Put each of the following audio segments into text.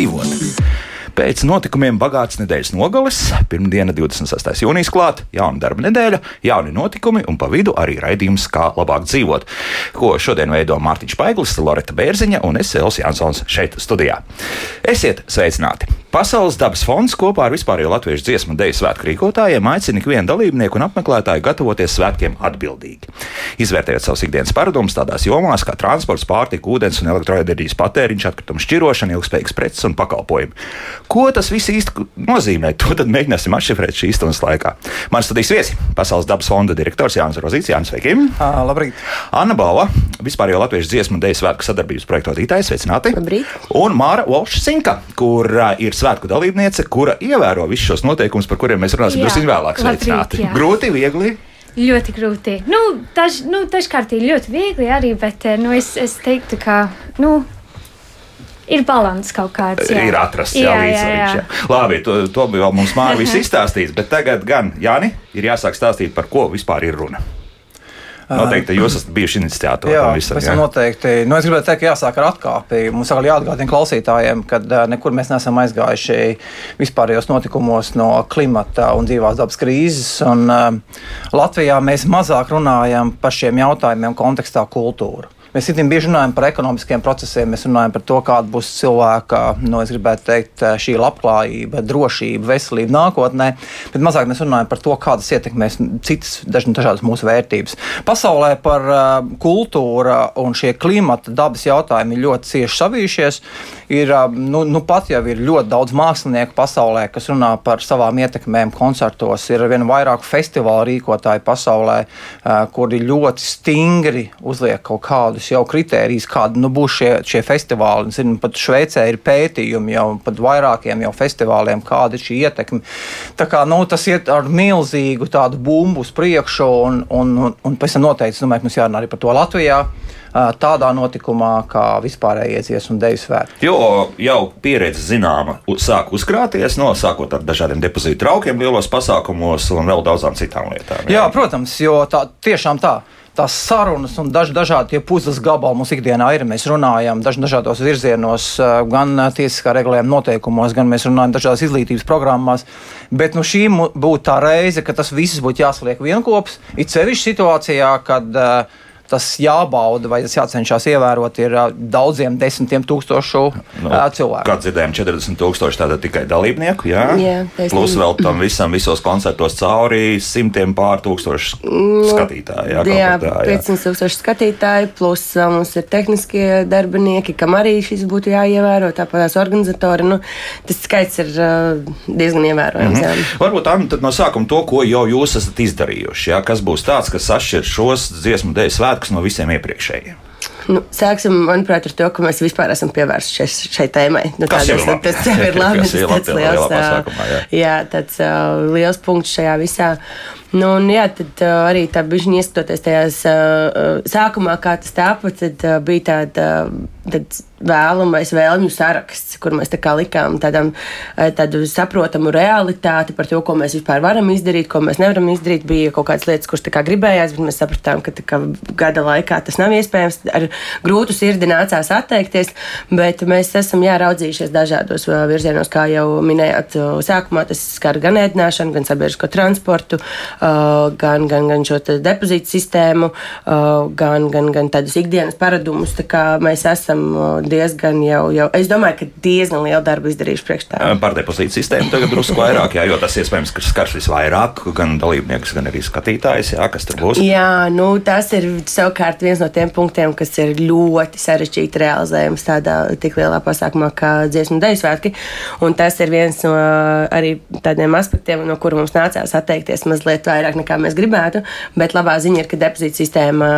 dzīvot. Pēc notikumiem bagāts nedēļas nogales, pirmdiena, 26. jūnijas klāta, jauna darba nedēļa, jauni notikumi un pa vidu arī raidījums, kā labāk dzīvot, ko šodien veido Mārtiņš Paiglis, Loreta Bērziņa un es, Elsija Jansons, šeit studijā. Esiet sveicināti! Pasaules dabas fonds kopā ar vispārējo latviešu dziesmu dēļu svētku rīkotājiem aicina ikvienu dalībnieku un apmeklētāju gatavoties svētkiem atbildīgi. Izvērtējot savus ikdienas paradumus tādās jomās kā transports, pārtika, ūdens un elektroenerģijas patēriņš, atkritumu šķirošana, ilgspējīgas preces un pakalpojumi. Ko tas viss īsti nozīmē? To tad mēģināsim atšifrēt šīs stundas laikā. Man studijas viesi - Pasaules dabas fonda direktors Jānis Rozīts. Jānis, sveiki! Uh, labrīt! Anna Bauva, vispārējo latviešu dziesmu un dēļu svētku sadarbības projekta vadītājs. Sveicināti! Labrīt! Un Māra Volšsinka, kur uh, ir svētku dalībniece, kura ievēro visus šos noteikumus, par kuriem mēs runāsim drusku vēlāk. Sveicināti! Grūti, viegli! Ļoti grūti. Nu, daž, nu, dažkārt ir ļoti viegli arī, bet nu, es, es teiktu, ka. Nu, Ir līdzsvars kaut kāds. Jā. Ir atrasts jā, jā, līdzsvars. Jā, jā. Labi, to, to bija vēl mums māri viss izstāstīts, bet tagad gan Jāni ir jāsāk stāstīt, par ko vispār ir runa. Noteikti jūs esat bijuši iniciatori tam visam. Jā, noteikti. Nu, es gribētu teikt, ka jāsāk ar atkāpi. Mums atkal jāatgādina klausītājiem, ka nekur mēs neesam aizgājuši vispārējos notikumos no klimata un dzīvās dabas krīzes. Un, uh, Latvijā mēs mazāk runājam par šiem jautājumiem kontekstā kultūra. Mēs citiem bieži runājam par ekonomiskiem procesiem, mēs runājam par to, kāda būs cilvēka, nu, es gribētu teikt, šī labklājība, drošība, veselība nākotnē, bet mazāk mēs runājam par to, kādas ietekmēs citas dažādas mūsu vērtības. Pasaulē par uh, kultūru un šie klimata dabas jautājumi ļoti cieši savījušies. Ir, uh, nu, nu pat jau ir ļoti daudz mākslinieku pasaulē, kas runā par savām ietekmēm koncertos. Ir vien vairāk festivālu rīkotāju pasaulē, kuri ļoti stingri uzliek kaut kādu kādus jau kritērijus, kādi nu, būs šie, šie festivāli. Zinu, pat Šveicē ir pētījumi jau par vairākiem jau festivāliem, kāda ir šī ietekme. Tā kā, nu, tas iet ar milzīgu tādu bumbu uz priekšu, un, un, un, un pēc tam noteikti domāju, mums jārunā arī par to Latvijā tādā notikumā, kā vispārējais ies un deju svētki. Jo jau pieredze zināma sāk uzkrāties, no sākot ar dažādiem depozītu traukiem lielos pasākumos un vēl daudzām citām lietām. Jā, jā protams, jo tā tiešām tā tās sarunas un daž, dažādi puzles gabali mums ikdienā ir. Mēs runājam daž, dažādos virzienos, gan tiesiskā regulējuma noteikumos, gan mēs runājam dažādās izglītības programmās. Bet nu, šī būtu tā reize, ka tas viss būtu jāsaliek vienopus. It sevišķi situācijā, kad uh, tas jābauda vai tas jācenšas ievērot ir daudziem desmitiem tūkstošu nu, cilvēku. Kā dzirdējām, 40 tūkstoši tātad tikai dalībnieku, jā? jā Plus vēl tam visam visos koncertos cauri simtiem pār tūkstošu nu, skatītāju. Jā, jā, tā, jā. 500 tūkstoši skatītāji, plus mums ir tehniskie darbinieki, kam arī šis būtu jāievēro, tāpat tās organizatori. Nu, tas skaits ir diezgan ievērojams. Mm -hmm. Varbūt tā no sākuma to, ko jau jūs esat izdarījuši, jā? kas būs tāds, kas atšķir šos dziesmu dēļ svētkus svētkus no visiem iepriekšējiem? Nu, sāksim, manuprāt, ar to, ka mēs vispār esam pievērsušies šai, šai tēmai. Nu, tas jau. Tas jau ir labi. Tas ir liels, pasākumā, jā. Jā, tāds uh, liels punkts šajā visā. Nu, un, jā, tad uh, arī tā bija ieskatoties tajās uh, sākumā, kā tas tāpa, tad uh, bija tāda. Uh, tad vēlamais vēlmju saraksts, kur mēs tā kā likām tādam, tādu saprotamu realitāti par to, ko mēs vispār varam izdarīt, ko mēs nevaram izdarīt. Bija kaut kādas lietas, kuras gribējās, bet mēs sapratām, ka kā, gada laikā tas nav iespējams. Ar grūtu sirdi nācās atteikties, bet mēs esam jāraudzījušies dažādos eh, virzienos, kā jau minējāt, sākumā tas skar gan ēdināšanu, gan sabiedrisko transportu, gan, gan, gan šo depozītu sistēmu, gan, gan, gan tādus ikdienas paradumus. Tā mēs esam diezgan jau, jau, es domāju, ka diezgan lielu darbu izdarījuši priekš tā. Par depozītu sistēmu tagad drusku vairāk, jā, jo tas iespējams, ka skars visvairāk gan dalībniekus, gan arī skatītājus, jā, kas tur būs. Jā, nu tas ir savukārt viens no tiem punktiem, kas ir ļoti sarežģīti realizējams tādā tik lielā pasākumā kā dziesmu deju svētki. Un tas ir viens no arī tādiem aspektiem, no kuriem mums nācās atteikties mazliet vairāk nekā mēs gribētu. Bet labā ziņa ir, ka depozīta sistēma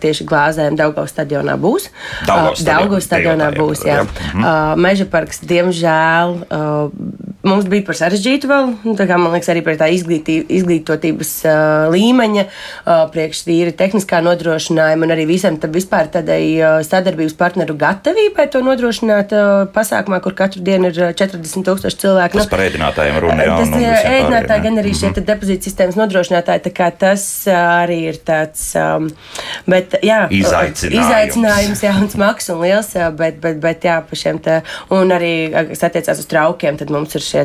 tieši glāzēm Daugavas stadionā būs. Daugavas stadionā Daugavas stadionā būs. Jā. Jā. Mhm. Uh, Meža parks, diemžēl. Uh, mums bija par sarežģītu vēl. Nu, kā, man liekas, arī par tā izglītī, izglītotības uh, līmeņa, uh, priekš tīri tehniskā nodrošinājuma un arī visam tam vispār tādai uh, sadarbības partneru gatavībai to nodrošināt uh, pasākumā, kur katru dienu ir 40 tūkstoši cilvēku. Tas nu, par ēdinātājiem runa jau. Tas ir ēdinātāji, gan arī šie mm -hmm. depozīta sistēmas nodrošinātāji, tas arī ir tāds, um, bet jā, izaicinājums. Izaicinājums, jā, un smags un liels, bet, bet, bet jā, pa šiem te, un arī, kas attiecās uz traukiem, tad mums ir šie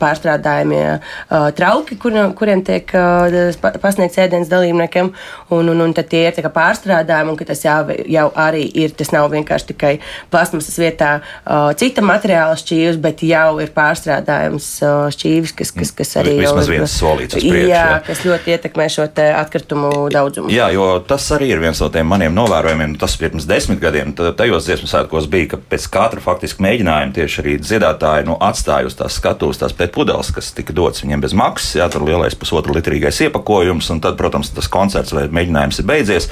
pārstrādājumie uh, trauki, kur, kuriem tiek uh, pasniegts ēdienas dalībniekiem, un, un, un tad tie ir tā kā pārstrādājumi, un ka tas jau, jau arī ir, tas nav vienkārši tikai plasmasas vietā uh, cita materiāla šķīvis, bet jau ir pārstrādājums uh, šķīvis, kas, kas, kas arī Vismaz viens solīts uz priekšu. Jā, jā, kas ļoti ietekmē šo atkritumu daudzumu. Jā, jo tas arī ir viens no tiem maniem novērojumiem. Tas pirms desmit gadiem, tajos dziesmu svētkos bija, ka pēc katra faktiski mēģinājuma tieši arī dziedātāji nu, atstāja uz tās skatuves tās pēc pudeles, kas tika dots viņiem bez maksas. Jā, tur lielais pusotra litrīgais iepakojums, un tad, protams, tas koncerts vai mēģinājums ir beidzies.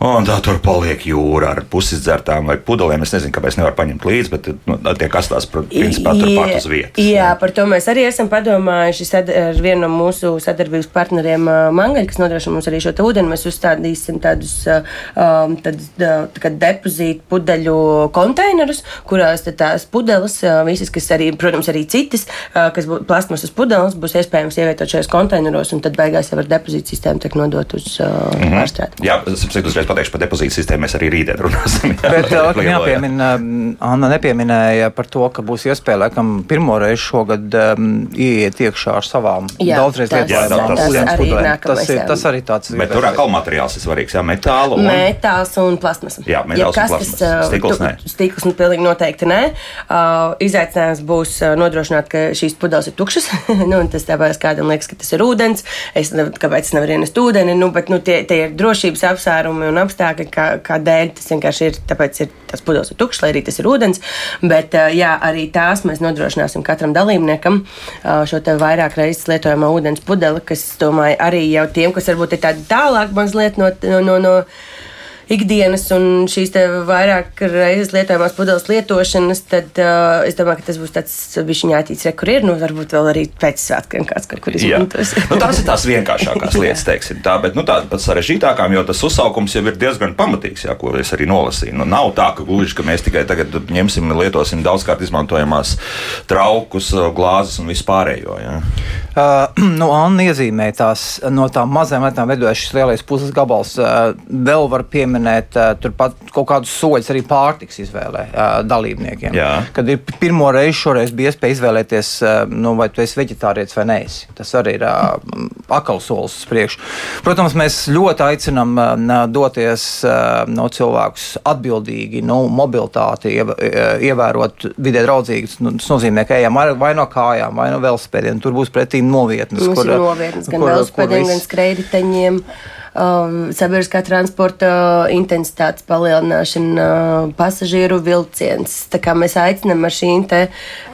Un tā tur paliek jūra ar pusizdzertām vai pudelēm. Es nezinu, kāpēc nevar paņemt līdzi, bet nu, tie kastās, principā, turpat uz vietas. Jā, jā, par to mēs arī esam padomājuši ar vienu no mūsu sadarbības partneriem Mangaļu, kas nodrošina mums arī šo ūdeni. Mēs uzstādīsim tādus um, tādus, tā depozītu pudeļu konteinerus, kurās tās pudeles, visas, kas arī, protams, arī citas, kas būs plasmasas pudeles, būs iespējams ievietot šajos konteineros, un tad beigās jau ar depozītu sistēmu tiek nodot uz uh, mm -hmm. pārstrādi. Jā, es uzreiz pateikšu par depozītu sistēmu. Mēs arī rītdien runāsim. Jā, Bet uh, jāpiemina, um, Anna nepieminēja par to, ka būs iespēja laikam pirmo reizi šogad um, ieiet iekšā ar savām jā, daudzreiz lietojamām ūdens pudelēm. Tas, ir, tas arī tāds. Bet tur atkal materiāls ir svarīgs, jā, metāla un... Metāls un plasmas. Jā, metāls ja un plasmas. Uh, stikls nē. Stikls nu pilnīgi noteikti nē. Uh, izaicinājums būs uh, nodrošināt, ka šīs pudeles ir tukšas. nu, tas tāpēc kādam liekas, ka tas ir ūdens. Es nevaru, kāpēc es nevaru ienest ūdeni, nu, bet nu, tie, tie ir drošības apsvērumi un apstākļi, kā, kādēļ tas vienkārši ir. Tāpēc ir tas pudeles ir tukšs, lai arī tas ir ūdens. Bet jā, arī tās mēs nodrošināsim katram dalībniekam šo vairāk reizes lietojamo ūdens pudeli, kas, domāju, arī jau tiem, kas varbūt ir tādi tālāk mazliet no, no, no ikdienas un šīs vairāk reizes lietojamās pudeles lietošanas, tad uh, es domāju, ka tas būs tāds bišķiņātīts, re, kur ir, nu, varbūt vēl arī pēc svētkiem kāds kaut kur izmantos. nu, tās ir tās vienkāršākās lietas, teiksim tā, bet, nu, tāda pat sarežģītākām, jo tas uzsaukums jau ir diezgan pamatīgs, jā, ko es arī nolasīju. Nu, nav tā, ka gluži, ka mēs tikai tagad ņemsim, lietosim daudzkārt izmantojamās traukus, glāzes un vispārējo. Jā. Uh, nu, Anna iezīmēja tās no tām mazām lietām, veidojas šis lielais puses gabals. Uh, vēl var pieminēt pieminēt uh, turpat kaut kādus soļus arī pārtiks izvēlē uh, dalībniekiem. Jā. Kad ir pirmo reizi šoreiz bija iespēja izvēlēties, uh, nu, vai tu esi veģetārietis vai nē. Tas arī ir akals solis uz priekšu. Protams, mēs ļoti aicinām doties no cilvēkus atbildīgi, nu, mobilitāti, iev ievērot vidē draudzīgus. Nu, tas nozīmē, ka ejam vai no kājām, vai no velospēdiem. Tur būs pretī novietnes. Mums kur, novietnes gan velospēdiem, gan skrējriteņiem um, sabiedriskā transporta intensitātes palielināšana, uh, pasažieru vilciens. Tā kā mēs aicinām ar šīm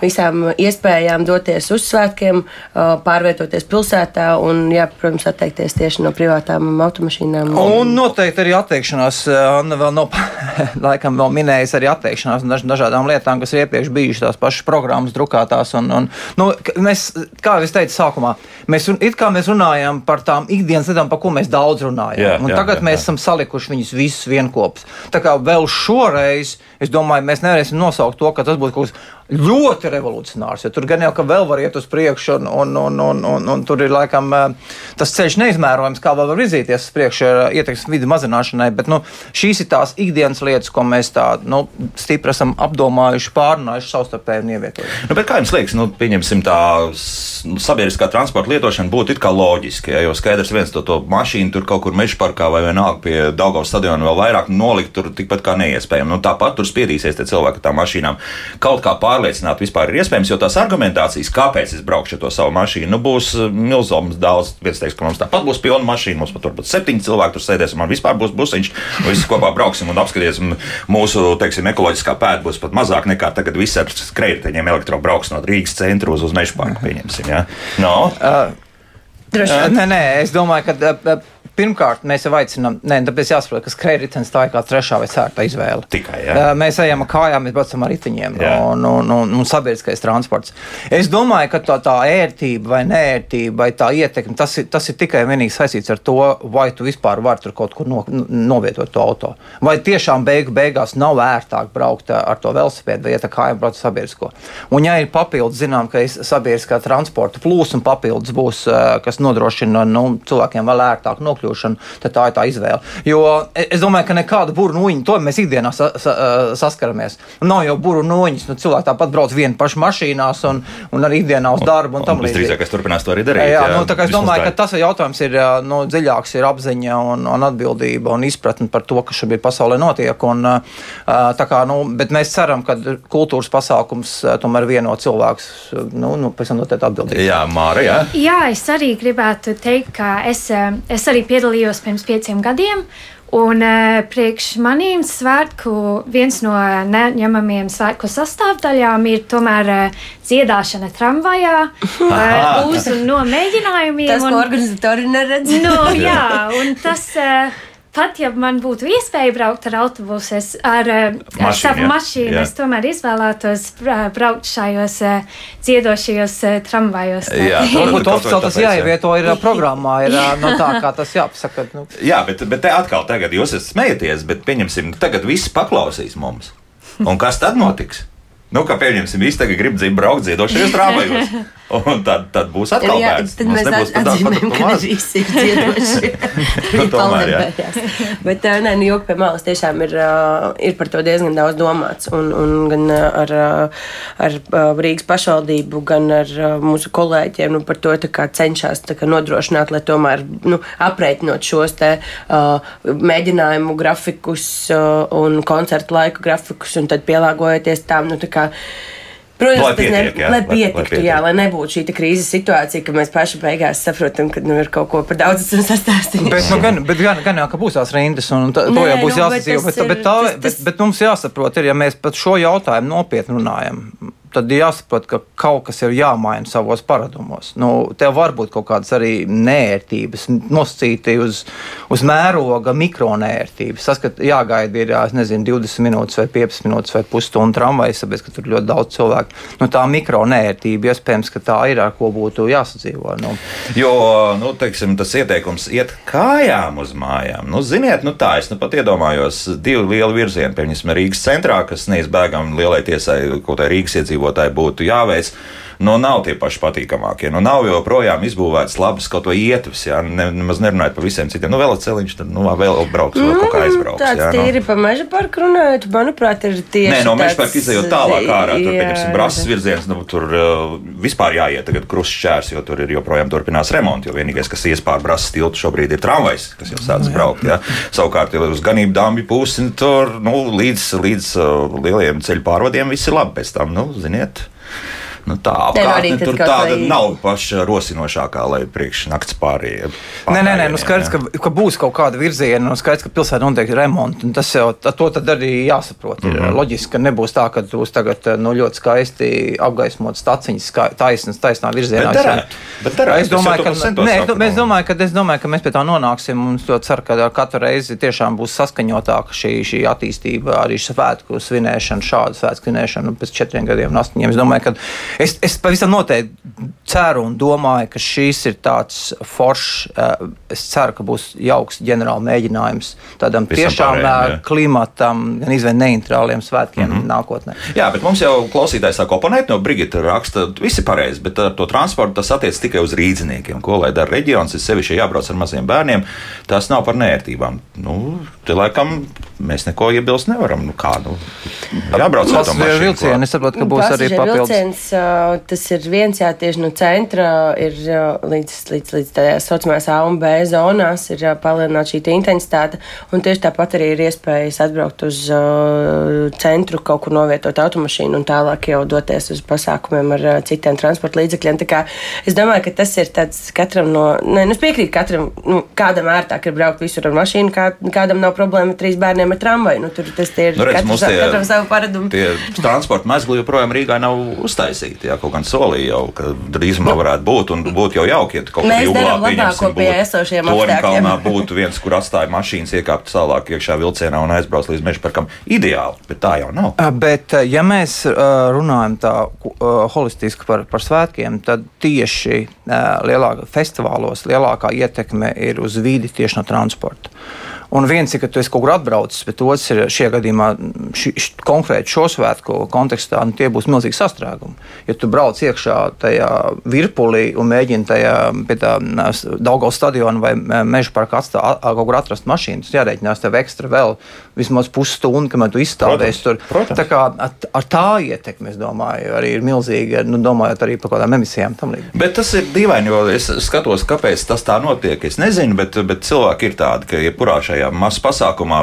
visām iespējām doties uz svētkiem, uh, pārvietoties pilsētā un, jā, protams, atteikties tieši no privātām automašīnām. Un noteikti arī atteikšanās, uh, Anna vēl nav, laikam vēl minējusi arī atteikšanās no dažādām lietām, kas ir iepriekš bijušas tās pašas programmas drukātās. Un, un, nu, mēs, kā es teicu sākumā, mēs, it kā mēs runājam par tām ikdienas lietām, par ko mēs daudz runājam. Jā, jā, tagad jā, mēs jā. esam salikuši viņus visus vienopus. Tā kā vēl šoreiz, es domāju, mēs nevarēsim nosaukt to, ka tas būtu kaut kas ļoti revolucionārs. Ja tur gan jau ka vēl var iet uz priekšu, un, un, un, un, un, un tur ir laikam eh, tas ceļš neizmērojams, kā vēl var virzīties uz priekšu ar eh, ietekmes vidu mazināšanai. Bet nu, šīs ir tās ikdienas lietas, ko mēs tā nu, stipri esam apdomājuši, pārunājuši savstarpēji un ievietojuši. Nu, kā jums liekas, nu, pieņemsim tā nu, sabiedriskā transporta lietošana būtu it kā loģiski, ja, jo skaidrs viens to, to mašīnu tur kaut kur meža parkā vai vienalga pie Daugavas stadiona vēl vairāk nolikt tur tikpat kā neiespējami. Nu, tāpat tur spiedīsies tie cilvēki ar tām mašīnām kaut kā pār pārliecināt vispār ir iespējams, jo tās argumentācijas, kāpēc es braukšu ar to savu mašīnu, nu, būs uh, milzīgs daudz. Viens teiks, ka mums tāpat būs pilna mašīna, mums pat turpat septiņi cilvēki tur sēdēs, un man vispār būs busiņš, visi kopā brauksim un apskatīsim. Mūsu, teiksim, ekoloģiskā pēda būs pat mazāk nekā tagad visi ar skrējējiņiem elektrobrauks no Rīgas centra uz, uz Meža parku, pieņemsim. Ja? No? Uh. Droši. Nē, nē, es domāju, ka pirmkārt, mēs jau aicinām, nē, tāpēc jāsaprot, ka skrējritenis tā ir kā trešā vai ceturtā izvēle. Tikai, jā. Mēs ejam ar kājām, mēs braucam ar riteņiem un, un, un, un sabiedriskais transports. Es domāju, ka tā, tā ērtība vai nērtība vai tā ietekme, tas ir, tas ir tikai un vienīgi saistīts ar to, vai tu vispār vari tur kaut kur no, novietot to auto. Vai tiešām beigu beigās nav ērtāk braukt ar to velosipēdu vai iet ar kājām braukt sabiedrisko. Un ja ir papildus, zinām, ka sabiedriskā transporta plūsma papildus būs, kas nodrošina nu, cilvēkiem vēl ērtāk nokļūšanu, tad tā ir tā izvēle. Jo e, es domāju, ka nekāda burbuļu noņa, to mēs ikdienā sa, sa, saskaramies. Nav jau burbuļu noņas, nu, cilvēki tāpat brauc vienu pašu mašīnās un, un arī ikdienā uz darbu. Un, un, un visdrīzāk es turpinās to arī darīt. Jā, jā, nu, tā kā es domāju, ka tas jautājums ir nu, dziļāks, ir apziņa un, un atbildība un izpratne par to, kas šobrīd pasaulē notiek. Un, kā, nu, bet mēs ceram, ka kultūras pasākums tomēr vieno cilvēks nu, nu, pēc tam noteikti atbildīgi. Jā, Māra, jā. jā, es arī gribētu teikt, ka es, es arī piedalījos pirms pieciem gadiem. Un uh, priekš maniem svētku viens no neņemamiem svētku sastāvdaļām ir tomēr uh, dziedāšana tramvajā, uh, uz un no mēģinājumiem. Tas, un, ko organizatori neredz. no, nu, jā, un tas. Uh, pat ja man būtu iespēja braukt ar autobusu, es ar, eh, ar savu jā. mašīnu, jā. es tomēr izvēlētos braukt šajos dziedošajos uh, tramvajos. Jā, varbūt oficiāli tas jāievieto ir programmā, ir no tā, kā tas jāpasaka. Nu. Jā, bet, bet te atkal tagad jūs esat smējaties, bet pieņemsim, tagad visi paklausīs mums. Un kas tad notiks? Nu, kā pieņemsim, visi tagad grib dzīvot braukt dziedošajos tramvajos. Un tad, tad būs atkal jā, bērns. Tad mēs atzīmējam, ka visi ir dziedoši. nu, tomēr, jā. Bet, nē, nu, joki pie malas tiešām ir, ir par to diezgan daudz domāts. Un, un gan ar, ar Rīgas pašvaldību, gan ar mūsu kolēģiem nu, par to cenšas nodrošināt, lai tomēr nu, aprēķinot šos te mēģinājumu grafikus un koncertu laiku grafikus un tad pielāgojoties tam. Nu, kā, Protams, lai pietiek, ne, jā, lai pietiktu, lai, lai, jā, lai nebūtu šī krīzes situācija, ka mēs paši beigās saprotam, ka nu, ir kaut ko par daudz sastāstījuši. Bet, nu, gan, bet gan, gan jau, ka būs tās rindas, un tā, to Nē, jau būs nu, jāsadzīvo. Bet, bet, bet, tas... Bet, bet mums jāsaprot, ir, ja mēs par šo jautājumu nopietni runājam, tad jāsaprot, ka kaut kas ir jāmaina savos paradumos. Nu, tev var būt kaut kādas arī nērtības, nosacīti uz, uz mēroga mikronērtības. Tas, ka jāgaida ir nezinu, 20 minūtes vai 15 minūtes vai pusstundu tramvajas, tāpēc, ka tur ļoti daudz cilvēku. Nu, tā mikronērtība iespējams, ka tā ir ar ko būtu jāsadzīvo. Nu. Jo nu, teiksim, tas ieteikums iet kājām uz mājām. Nu, ziniet, nu, tā es nu pat iedomājos divu lielu virzienu. Piemēram, Rīgas centrā, kas neizbēgami lielai tiesai, ko tā Rīgas iedzīvotāji iedzīvotāji būtu jāveic nu, nav tie paši patīkamākie. Nu, nav joprojām izbūvēts labs kaut ko ietves, jā, ne, nemaz nerunājot par visiem citiem. Nu, ceļš, tad nu, vēl brauks, vēl kaut kā mm, aizbrauks. Tāds jā, tīri nu. pa meža parku runājot, manuprāt, ir tieši. Nē, no meža parka izējot tālāk ārā, tur, pieņemsim, brasas virziens, nu, tur uh, vispār jāiet tagad krustšķērs, jo tur ir joprojām turpinās remonti, jo vienīgais, kas ies pār brasas tiltu šobrīd ir tramvajs, kas jau sācis braukt, jā. Savukārt, ja uz ganību dāmbi pusi, tur, nu, līdz, līdz uh, lielajiem ceļu pārvadiem viss ir labi pēc tam, nu, ziniet nu, tā apkārtne nu, tur tāda vai... nav paša rosinošākā, lai priekšnakts pārējie. Nē, nē, nē, nu skaidrs, ka, ka būs kaut kāda virziena, un skaidrs, ka pilsētā notiek remonti. Tas jau to tad arī jāsaprot. Ir mm -hmm. loģiski, ka nebūs tā, ka būs tagad nu, ļoti skaisti apgaismot staciņas taisnas, taisnā virzienā. Bet darētu, bet darētu, es domāju, ka, nē, es, es, domāju, ka, es domāju, ka mēs pie tā nonāksim, un es ļoti ceru, ka katru reizi tiešām būs saskaņotāka šī, šī attīstība, arī svētku svinēšana, šāda svētku svinēšana pēc četriem gadiem un astoņiem. Es domāju, ka Es, es pavisam noteikti ceru un domāju, ka šīs ir tāds foršs. Uh, es ceru, ka būs jauks ģenerāla mēģinājums tādam Visam tiešām pārējiem, jā. klimatam, gan izvēlēt neitrāliem svētkiem mm -hmm. nākotnē. Jā, bet mums jau klausītājs sāk oponēt no Brigita raksta, visi pareizi, bet ar to transportu tas attiec tikai uz rīdziniekiem. Ko lai dara reģions, ir sevišķi jābrauc ar maziem bērniem, tas nav par nērtībām. Nu, te laikam mēs neko iebilst nevaram. Nu, kā, nu, jābrauc ar to mašīnu. Vilcieni, es saprotu, ka būs arī papildus. Vilciens, tas ir viens, jā, tieši no centra ir līdz, līdz, līdz tādā saucamās A un B zonās ir palielināta šī intensitāte, un tieši tāpat arī ir iespējas atbraukt uz uh, centru, kaut kur novietot automašīnu un tālāk jau doties uz pasākumiem ar uh, citiem transporta līdzekļiem. Tā kā es domāju, ka tas ir tāds katram no, ne, nu, es piekrītu katram, nu, kādam ērtāk ir braukt visur ar mašīnu, kā, kādam nav problēma ar trīs bērniem ar tramvaju. Nu, tur tas ir nu, redz, katrs, tie, katram savu paradumu. Tie transporta mezgli joprojām Rīgā nav uztaisīti. Jā, kaut gan solīja jau, ka drīzumā varētu būt un būtu jau jauki, ja kaut kādā jūglā pieņemsim, pie esošiem apstākļiem. būtu viens, kur atstāja mašīnas, iekāpt tālāk iekšā vilcienā un aizbrauc līdz meža parkam. Ideāli, bet tā jau nav. Bet, ja mēs runājam tā holistiski par, par svētkiem, tad tieši lielākā festivālos lielākā ietekme ir uz vidi tieši no transporta. Un viens ir, ka tu esi kaut kur atbraucis, bet otrs ir šajā gadījumā, ši, ši, konkrēti šo svētku kontekstā, nu, tie būs milzīgi sastrēgumi. Ja tu brauc iekšā tajā virpulī un mēģini tajā pie tā Daugavas stadiona vai meža parka atstā, kaut kur atrast mašīnu, tas jārēķinās tev ekstra vēl vismaz pusstundu, kamēr tu izstāvēsi tur. Protams. Tā kā ar, ar tā ietekmi, es domāju, arī ir milzīga, nu, domājot arī par kādām emisijām tam līdzīgi. Bet tas ir dīvaini, jo es skatos, kāpēc tas tā notiek. Es nezinu, bet, bet cilvēki ir tādi, ka jebkurā ja šajā mazā pasākumā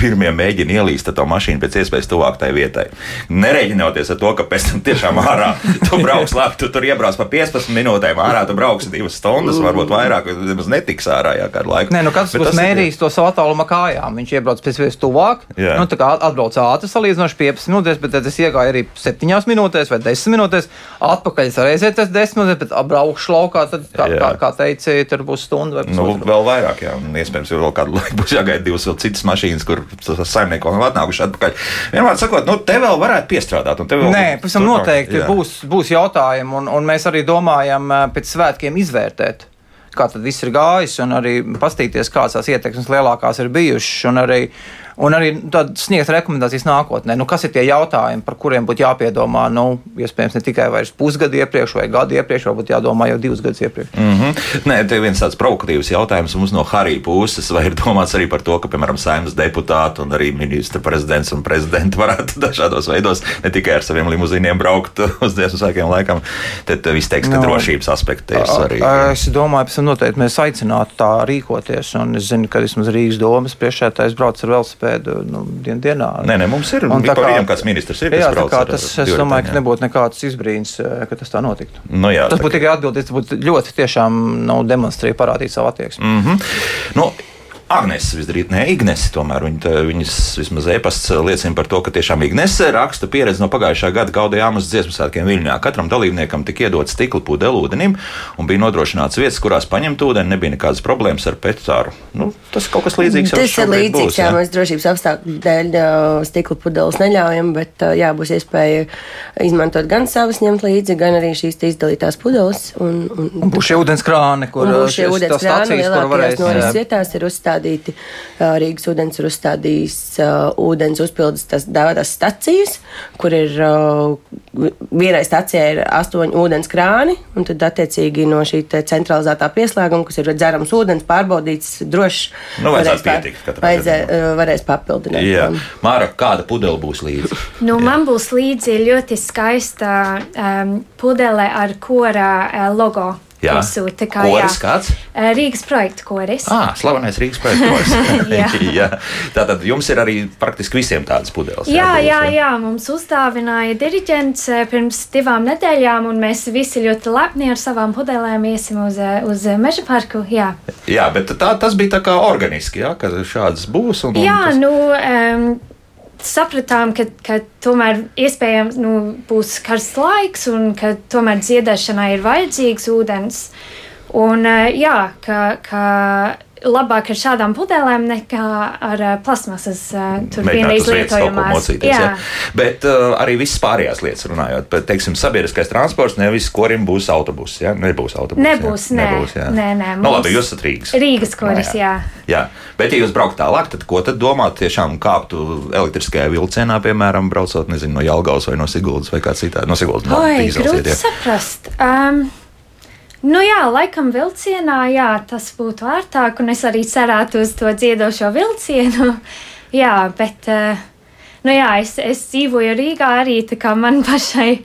pirmie mēģina ielīst to mašīnu pēc iespējas tuvāk tai vietai. Nereģinoties ar to, ka pēc tam tiešām ārā tu brauks labi, tu tur iebrauc pa 15 minūtēm, ārā tu brauksi divas stundas, varbūt vairāk, nemaz netiks ārā jā, kādu laiku. Nē, nu katrs būs mērījis to savu attālumu kājām. Viņš iebrauc pēc iespējas tuvāk, jā. nu, tā kā atbrauc ātri salīdzinoši 15 minūtēs, bet tad es iegāju arī 7 minūtēs vai 10 minūtēs, atpakaļ es reizē tas 10 minūtes, bet apbraukšu laukā, tad, kā, jā. kā, kā teici, tur būs stunda vai pusotru. Nu, vēl vairāk, jā, un iespējams vēl kādu laiku būs jāgaida divas vēl citas mašīnas, kur saimnieki vēl nav atnākuši atpakaļ. Vienmēr sakot, nu, te vēl varētu piestrādāt. Vēl Nē, pavisam noteikti jā. būs, būs jautājumi, un, un mēs arī domājam pēc svētkiem izvērtēt kā tas viss ir gājis, un arī paskatīties, kādas tās ietekmes lielākās ir bijušas. Arī un arī sniegt rekomendācijas nākotnē. Nu, kas ir tie jautājumi, par kuriem būtu jāpiedomā? Nu, iespējams, ne tikai pusgadu iepriekš vai gadu iepriekš, varbūt jādomā jau divus gadus iepriekš. Mm -hmm. Nē, te ir viens tāds provokatīvs jautājums mums no Harija puses, vai ir domāts arī par to, ka, piemēram, saimnes deputāti un arī ministra prezidents un prezidenti varētu dažādos veidos ne tikai ar saviem limuzīniem braukt uz dziesmu svētkiem laikam. Tad viss teiks, ka no, nu, drošības aspekti ir svarīgi. Es domāju, ka noteikti mēs aicinātu tā rīkoties, un es zinu, ka vismaz Rīgas domas priekšētājs brauc ar velosipēdu velospēdu nu, dien, dienā. Nē, nē, mums ir tā kā kāds ministrs ir. Jā, tā kā tas, es domāju, ka nebūtu nekāds izbrīns, eh, ka tas tā notiktu. Nu, jā, tas būtu tikai atbildīgs, būtu ļoti tiešām nu, demonstrēt, parādīt savu attieksmi. Mm -hmm. nu, Agnēs visdrīz, ne Ignesi, tomēr viņa, viņas vismaz e-pasts liecina par to, ka tiešām Ignese raksta pieredzi no pagājušā gada gaudījāmas dziesmu svētkiem Viļņā. Katram dalībniekam tika iedot stikla pudeli ūdenim un bija nodrošināts vietas, kurās paņemt ūdeni, nebija nekādas problēmas ar petāru. Nu, tas kaut kas līdzīgs. Tas ir līdzīgs, būs, jā, jā, mēs drošības apstākļu dēļ stikla pudeles neļaujam, bet jā, būs iespēja izmantot gan savas ņemt līdzi, gan arī šīs izdalītās pudeles. Un, un, un būs šie ūdens krāni, kur būs šie ūdens krāni, lielākajās noris vietās ir uzstādīti uzstādīti. Rīgas ūdens ir uzstādījis ūdens uzpildes dēvētās stacijas, kur ir vienai stacijai ir astoņi ūdens krāni, un tad attiecīgi no šī centralizētā pieslēguma, kas ir dzerams ūdens, pārbaudīts, drošs. Nu, varēs, pietikt, vajadzē, varēs papildināt. Jā. Māra, kāda pudele būs līdzi? Nu, man būs līdzi ļoti skaista um, pudele ar kora uh, logo. Jā, piesūta. Kā, koris kāds? Rīgas projekta koris. Ah, slavenais Rīgas projekta koris. jā. jā. Tātad jums ir arī praktiski visiem tādas pudeles. Jā, jā, jā, jā. mums uzdāvināja diriģents pirms divām nedēļām, un mēs visi ļoti lepni ar savām pudelēm iesim uz, uz meža parku. Jā, jā bet tā, tas bija tā kā organiski, jā, ka šādas būs. Un, un jā, tas... nu. Um, sapratām, ka, ka tomēr iespējams nu, būs karsts laiks un ka tomēr dziedāšanai ir vajadzīgs ūdens. Un, jā, ka, ka labāk ar šādām pudelēm nekā ar uh, plasmasas tur vienreiz lietojamās. Jā. Jā. Bet uh, arī viss pārējās lietas runājot, bet, teiksim, sabiedriskais transports nevis korim būs autobus, jā? Nebūs autobus. Nebūs, jā? nē. Nebūs, jā. Nē, nē. Nu, labi, jūs esat Rīgas. Rīgas koris, jā. jā. jā. Bet, ja jūs braukt tālāk, tad ko tad domāt tiešām kāptu elektriskajā vilcienā, piemēram, braucot, nezinu, no Jelgavas vai no Siguldas vai kā citādi? No Siguldas, no Oi, grūti saprast. Um, Nu jā, laikam vilcienā, jā, tas būtu ērtāk, un es arī cerētu uz to dziedošo vilcienu. jā, bet, uh, nu jā, es, es dzīvoju Rīgā arī, tā kā man pašai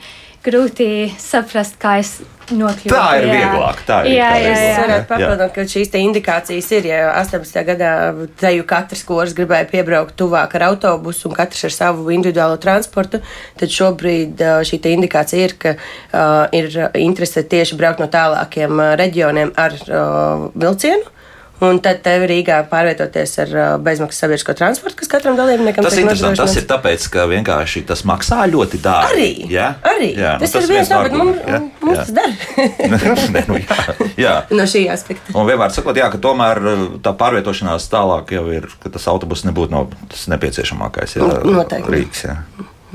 grūti saprast, kā es nokļūt. Tā ir jā. vieglāk. Tā ir jā, jā, jā. Es varētu papildināt, ka šīs indikācijas ir. Ja 18. gadā teju katrs kurs gribēja piebraukt tuvāk ar autobusu un katrs ar savu individuālo transportu, tad šobrīd šī indikācija ir, ka uh, ir interese tieši braukt no tālākiem reģioniem ar uh, vilcienu. Un tad tev Rīgā pārvietoties ar uh, bezmaksas sabiedrisko transportu, kas katram dalībniekam tas ir interesanti. Tas ir tāpēc, ka vienkārši tas maksā ļoti dārgi. Arī. Ja? Arī. Jā, nu, tas, tas ir viens no, mums, ja? mums tas dara. ne, nu, jā, jā. No šī aspekta. Un vienmēr sakot, jā, ka tomēr uh, tā pārvietošanās tālāk jau ir, ka tas autobus nebūtu no, tas nepieciešamākais. Jā, Noteikti. Rīks, jā.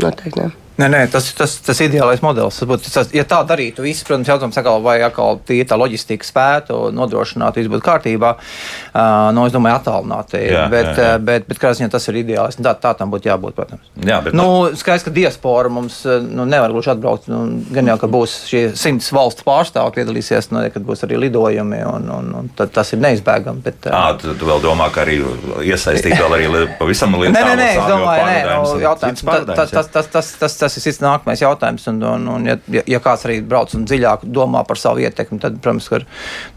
Noteikti. Ne. Nē, nē, tas ir tas, tas ideālais modelis. Tas būtu, tas, ja tā darītu, visi, protams, jautājums atkal, vai atkal tie tā loģistika spētu nodrošināt, viss būtu kārtībā. Uh, nu, es domāju, attālināti. Jā, bet, jā, jā. bet, bet kādā ziņā tas ir ideāls. Tā, tā tam būtu jābūt, protams. Jā, bet, nu, skaidrs, ka diaspora mums nu, nevar gluži atbraukt. Nu, gan jau, ka būs šie simts valsts pārstāvji piedalīsies, nu, kad būs arī lidojumi, un, un, un tad tas ir neizbēgami. Bet, uh, à, tu, tu vēl domā, ka arī iesaistīt vēl arī pavisam lielu Nē, nē, nē, es domāju, nē, nu, jautājums. Tas, tas, tas, tas, tas, tas ir cits nākamais jautājums. Un, un, un ja, ja kāds arī brauc un dziļāk domā par savu ietekmi, tad, protams,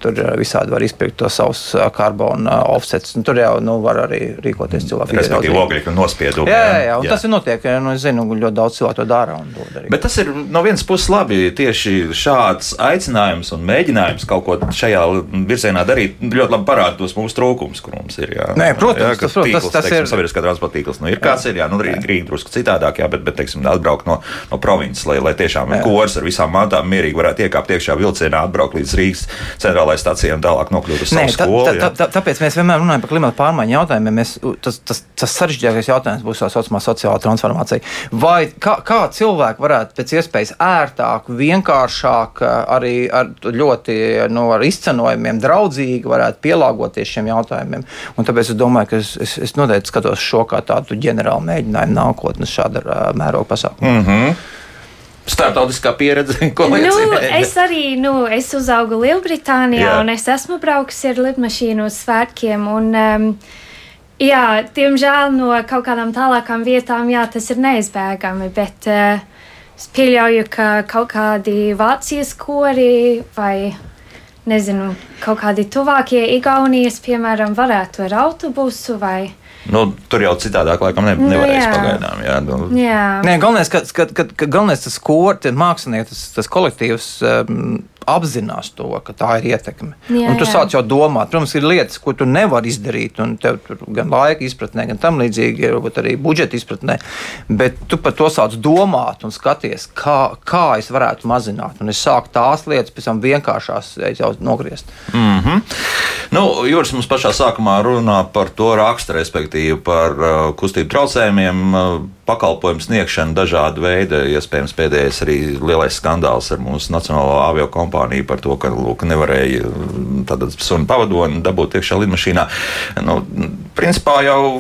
tur visādi var izpirkt to savus karbonu offsets. Tur jau nu, var arī rīkoties cilvēki. Respektīvi, ogļu nospiedumi. Jā, jā, jā, un jā. tas ir notiek. Nu, es zinu, ļoti daudz cilvēku to dara. Bet tas ir no vienas puses labi. Tieši šāds aicinājums un mēģinājums kaut ko šajā virzienā darīt ļoti labi parāda tos mūsu trūkumus, kur mums ir. Jā. Nē, protams, jā, tas, tīkls, tas, tas teiksim, ir sabiedriskā transporta tīkls. Nu, ir kāds ir, jā, nu, Rīga drusku citādāk, jā, bet, bet teiksim, atbraukt no, no provinces, lai, lai tiešām kors ar visām mantām mierīgi varētu iekāpt iekšā vilcienā, atbraukt līdz Rīgas centrālajai stacijai un tālāk nokļūt uz savu Nē, skolu. Tā, tā, tā, tāpēc mēs vienmēr runājam par klimatu pārmaiņu jautājumiem. Mēs, tas, tas, tas sarežģītākais jautājums būs tā saucamā sociālā transformācija. Vai kā, kā cilvēki varētu pēc iespējas ērtāk, vienkāršāk, arī ar ļoti nu, ar izcenojumiem, draudzīgi varētu pielāgoties šiem jautājumiem. Un tāpēc es domāju, ka es, es, es noteikti skatos šo kā tādu ģenerālu mēģinājumu nākotnes šāda mēroga pasākumu. Mm -hmm starptautiskā pieredze, ko nu, es arī nu, es uzaugu Lielbritānijā, jā. un es esmu braukusi ar lidmašīnu uz svētkiem. Un, um, jā, diemžēl no kaut kādām tālākām vietām jā, tas ir neizbēgami. Bet uh, es pieļauju, ka kaut kādi Vācijas kori vai nezinu, kaut kādi tuvākie Igaunijas, piemēram, varētu ar autobusu vai Nu, tur jau citādāk, laikam, ne, nu, nevarēs jā. pagaidām. Jā, nu. jā. Nē, galvenais, ka, ka, ka, ka galvenais tas kors, mākslinieks, tas, tas kolektīvs. Um, apzinās to, ka tā ir ietekme. Jā, un tu jā. sāc jau domāt, protams, ir lietas, ko tu nevari izdarīt, un tev tur gan laika izpratnē, gan tam līdzīgi, varbūt arī budžeta izpratnē. Bet tu par to sāc domāt un skaties, kā, kā es varētu mazināt. Un es sāku tās lietas, pēc tam vienkāršās jau nogriezt. Mm -hmm. nu, Jūras mums pašā sākumā runā par to raksturu, respektīvi par uh, kustību traucējumiem. Uh, pakalpojumu sniegšanu dažādu veidu. Iespējams, pēdējais arī lielais skandāls ar mūsu nacionālo avio kompāniju par to, ka lūk, nevarēja tādu sunu pavadoni dabūt iekšā lidmašīnā. Nu, principā jau.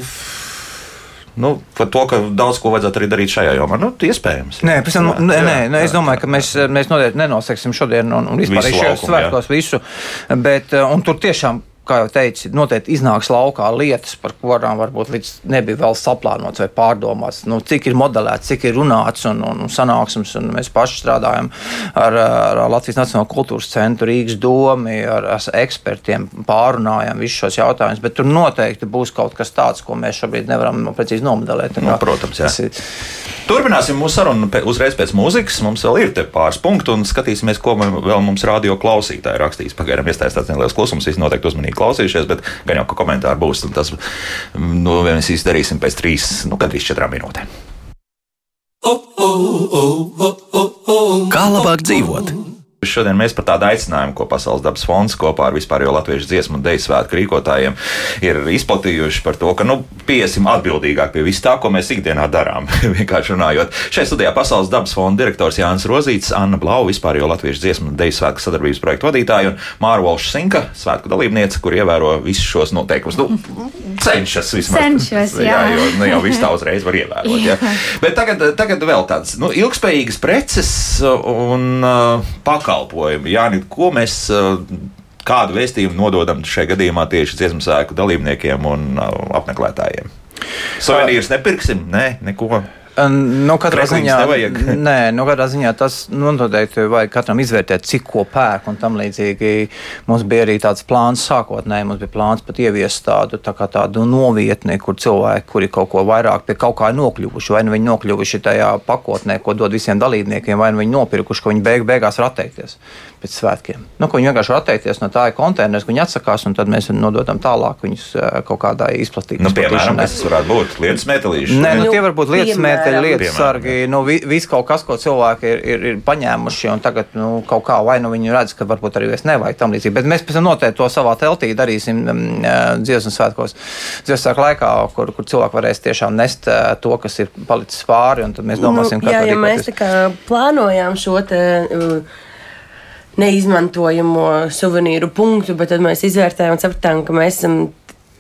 Nu, par to, ka daudz ko vajadzētu arī darīt šajā jomā. Nu, iespējams. Nē, tam, nē, nē, nē, es domāju, ka mēs, mēs noteikti nenoseksim šodien un, un vispār šajos svētkos visu. Bet, un tur tiešām kā jau teicu, noteikti iznāks laukā lietas, par kurām varbūt līdz nebija vēl saplānots vai pārdomāts. Nu, cik ir modelēts, cik ir runāts un, un, un sanāksmes, un mēs paši strādājam ar, ar Latvijas Nacionālo kultūras centru, Rīgas domu, ar, ar ekspertiem, pārunājam visus šos jautājumus, bet tur noteikti būs kaut kas tāds, ko mēs šobrīd nevaram precīzi nomodelēt. Nu, protams, jā. Ir... Turpināsim mūsu sarunu uzreiz pēc mūzikas. Mums vēl ir pāris punkti, un skatīsimies, ko vēl mums radio klausītāji rakstīs. Pagaidām iestājas tāds neliels klusums, visi noteikti uzmanīgi klausījušies, bet gan jau, ka komentāri būs, tas nu, mēs izdarīsim pēc trīs, nu, gandrīz četrām minūtēm. Kā labāk dzīvot? Šodien mēs par tādu aicinājumu, ko Pasaules dabas fonds kopā ar vispārējo latviešu dziesmu un deju svētku rīkotājiem ir izplatījuši par to, ka nu, piesim atbildīgāk pie vis tā, ko mēs ikdienā darām. Vienkārši runājot. Šeit studijā Pasaules dabas fonda direktors Jānis Rozīts, Anna Blau, vispārējo latviešu dziesmu un deju svētku sadarbības projektu vadītāja un Māra Volša Sinka, svētku dalībniece, kur ievēro visus šos noteikumus. Nu, cenšas vismaz. Cenšas, jā. jā jo nu, jau viss tā uzreiz var ievērot. Jā. Jā. Bet tagad, tagad vēl tāds nu, ilgspējīgas preces un uh, pakalpojumi pakalpojumi. Jā, ko mēs kādu vēstījumu nododam šajā gadījumā tieši dziesmu sēku dalībniekiem un apmeklētājiem? Suvenīrus nepirksim, nē, neko. Nu, katrā ziņā, nē, nu, katrā ziņā tas nu, noteikti vajag katram izvērtēt, cik ko pērk un tam līdzīgi. Mums bija arī tāds plāns sākotnēji, mums bija plāns pat ieviest tādu, tā tādu novietni, kur cilvēki, kuri kaut ko vairāk pie kaut kā ir nokļuvuši, vai nu viņi nokļuvuši tajā pakotnē, ko dod visiem dalībniekiem, vai nu viņi nopirkuši, ko viņi beig, beigās var atteikties pēc svētkiem. Nu, viņi vienkārši atteikties no tā konteineris, ko viņi atsakās, un tad mēs nododam tālāk viņus kaut kādā izplatīšanā. Nu, piemēram, kas tas varētu būt? Lietas metālīši. Nē, nu, tie var būt lietas metālīši dēļ lietas sargi, nu, viss kaut kas, ko cilvēki ir, ir, ir paņēmuši, un tagad nu, kaut kā vai nu viņi redz, ka varbūt arī es nevajag tam līdzīgi. Bet mēs pēc tam noteikti to savā teltī darīsim um, dziesmu svētkos, dziesmu laikā, kur, kur cilvēki varēs tiešām nest to, kas ir palicis pāri, un tad mēs domāsim, nu, jā, ja mēs tā kā plānojām šo te. Uh, neizmantojamo suvenīru punktu, bet tad mēs izvērtējām un sapratām, ka mēs esam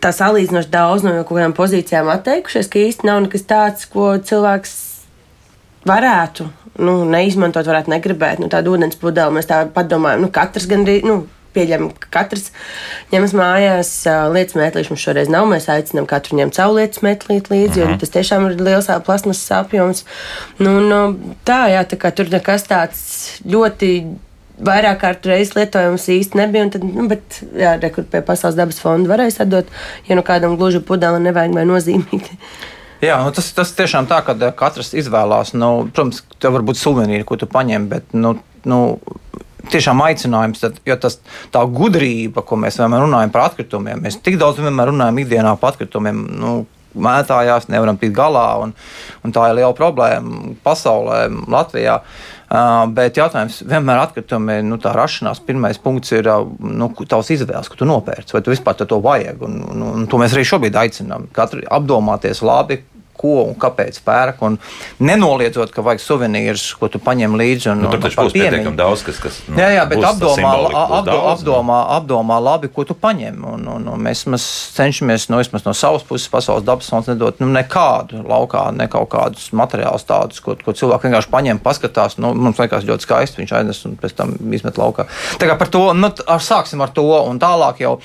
tā salīdzinoši daudz no kaut kādām pozīcijām atteikušies, ka īsti nav nekas tāds, ko cilvēks varētu nu, neizmantot, varētu negribēt. Nu, tādu ūdens pudeli mēs tā padomājam, nu, katrs gandrīz. Nu, Pieņemam, ka katrs ņemas mājās lietas metlīšu. Mums šoreiz nav. Mēs aicinām katru ņemt savu lietas metlīt līdzi, jo mhm. tas tiešām ir liels plasmas apjoms. Nu, nu, tā, jā, tā kā tur nekas tāds ļoti vairāk kārtu reizes lietojams īsti nebija. Tad, nu, bet, jā, rekur pie Pasaules dabas fonda varēja sadot, ja nu kādam gluži pudeli nevajag vai nozīmīgi. Jā, nu tas, tas tiešām tā, ka katrs izvēlās. Nu, protams, tev var būt suvenīri, ko tu paņem, bet nu, nu, tiešām aicinājums, tad, jo tas tā gudrība, ko mēs vienmēr runājam par atkritumiem, mēs tik daudz vienmēr runājam ikdienā par atkritumiem. Nu, Mētājās, nevaram tikt galā, un, un tā ir liela problēma pasaulē, Latvijā. Uh, bet jautājums vienmēr atkritumi, nu, tā rašanās, pirmais punkts ir nu, tavs izvēles, ka tu nopērci, vai tu vispār to vajag. Un, un, un to mēs arī šobrīd aicinām. Katru apdomāties labi, ko un kāpēc pērk. Un nenoliedzot, ka vajag suvenīrus, ko tu paņem līdzi. Un, nu, tur taču būs pietiekami daudz, kas. kas nu, jā, jā, bet apdomā, apdo, apdomā, apdomā labi, ko tu paņem. Un, un, un mēs cenšamies no, no savas puses, pasaules dabas fonds, nedot nu, nekādu laukā, ne kaut kādus materiālus tādus, ko, ko cilvēki vienkārši paņem, paskatās. Nu, mums liekas ļoti skaisti, viņš aiznes un pēc tam izmet laukā. Tā kā par to, nu, ar, sāksim ar to un tālāk jau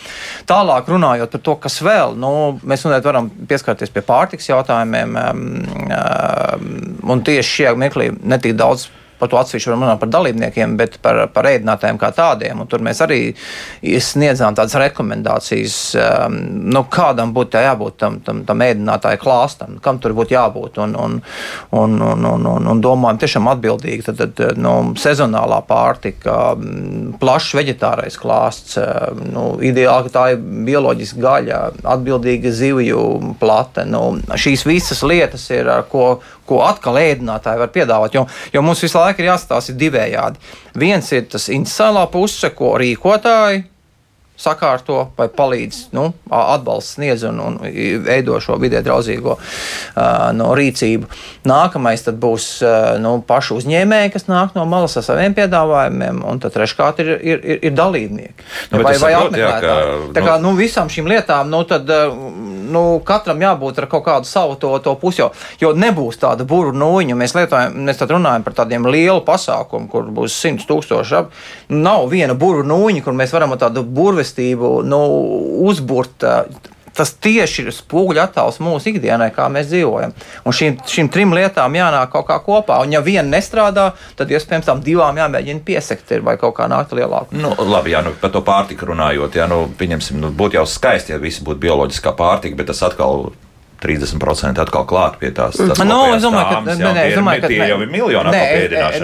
tālāk runājot par to, kas vēl, nu, mēs varam pieskarties pie pārtiks jautājumiem jautājumiem. Un tieši šajā mirklī netik daudz par to atsevišķi varam runāt par dalībniekiem, bet par, par ēdinātājiem kā tādiem. Un tur mēs arī sniedzām tādas rekomendācijas, um, nu, kādam būtu jābūt tam, tam, tam ēdinātāju klāstam, kam tur būtu jābūt. Un, un, un, un, un, un, un domājam, tiešām atbildīgi. Tad, tad nu, sezonālā pārtika, plašs veģetārais klāsts, nu, ideāli, ka tā ir bioloģiska gaļa, atbildīga zivju plate. Nu, šīs visas lietas ir, ko, ko atkal ēdinātāji var piedāvāt. Jo, jo mums visu laiku ir jāstāsta divējādi. Viens ir tas institucionālā puse, ko rīkotāji sakārto vai palīdz, nu, atbalsts sniedz un, un veido šo vidē draudzīgo uh, no rīcību. Nākamais būs uh, nu, paši uzņēmēji, kas nāk no malas ar saviem piedāvājumiem, un tad treškārt ir, ir, ir, ir dalībnieki. Nu, vai vai apmeklētāji. Tā kā nu, visām šīm lietām, nu, tad uh, nu, katram jābūt ar kaut kādu savu to, to pusi, jo, jo nebūs tāda buru nūjiņa. Mēs, lietojam, mēs runājam par tādiem lielu pasākumu, kur būs 100 tūkstoši. Nav viena buru nūjiņa, kur mēs varam tādu burvis mīlestību nu, uzburt. Tas tieši ir spoguļu attēls mūsu ikdienai, kā mēs dzīvojam. Un šīm, šīm trim lietām jānāk kaut kā kopā. Un, ja viena nestrādā, tad iespējams tam divām jāmēģina piesekt vai kaut kā nākt lielāku. Nu, labi, jā, nu, par to pārtiku runājot, jā, nu, pieņemsim, nu, būtu jau skaisti, ja visi būtu bioloģiskā pārtika, bet tas atkal 30% atkal klāt pie tās. No, nu, es domāju, ka, nē, es domāju, ka jau ir miljonā nē,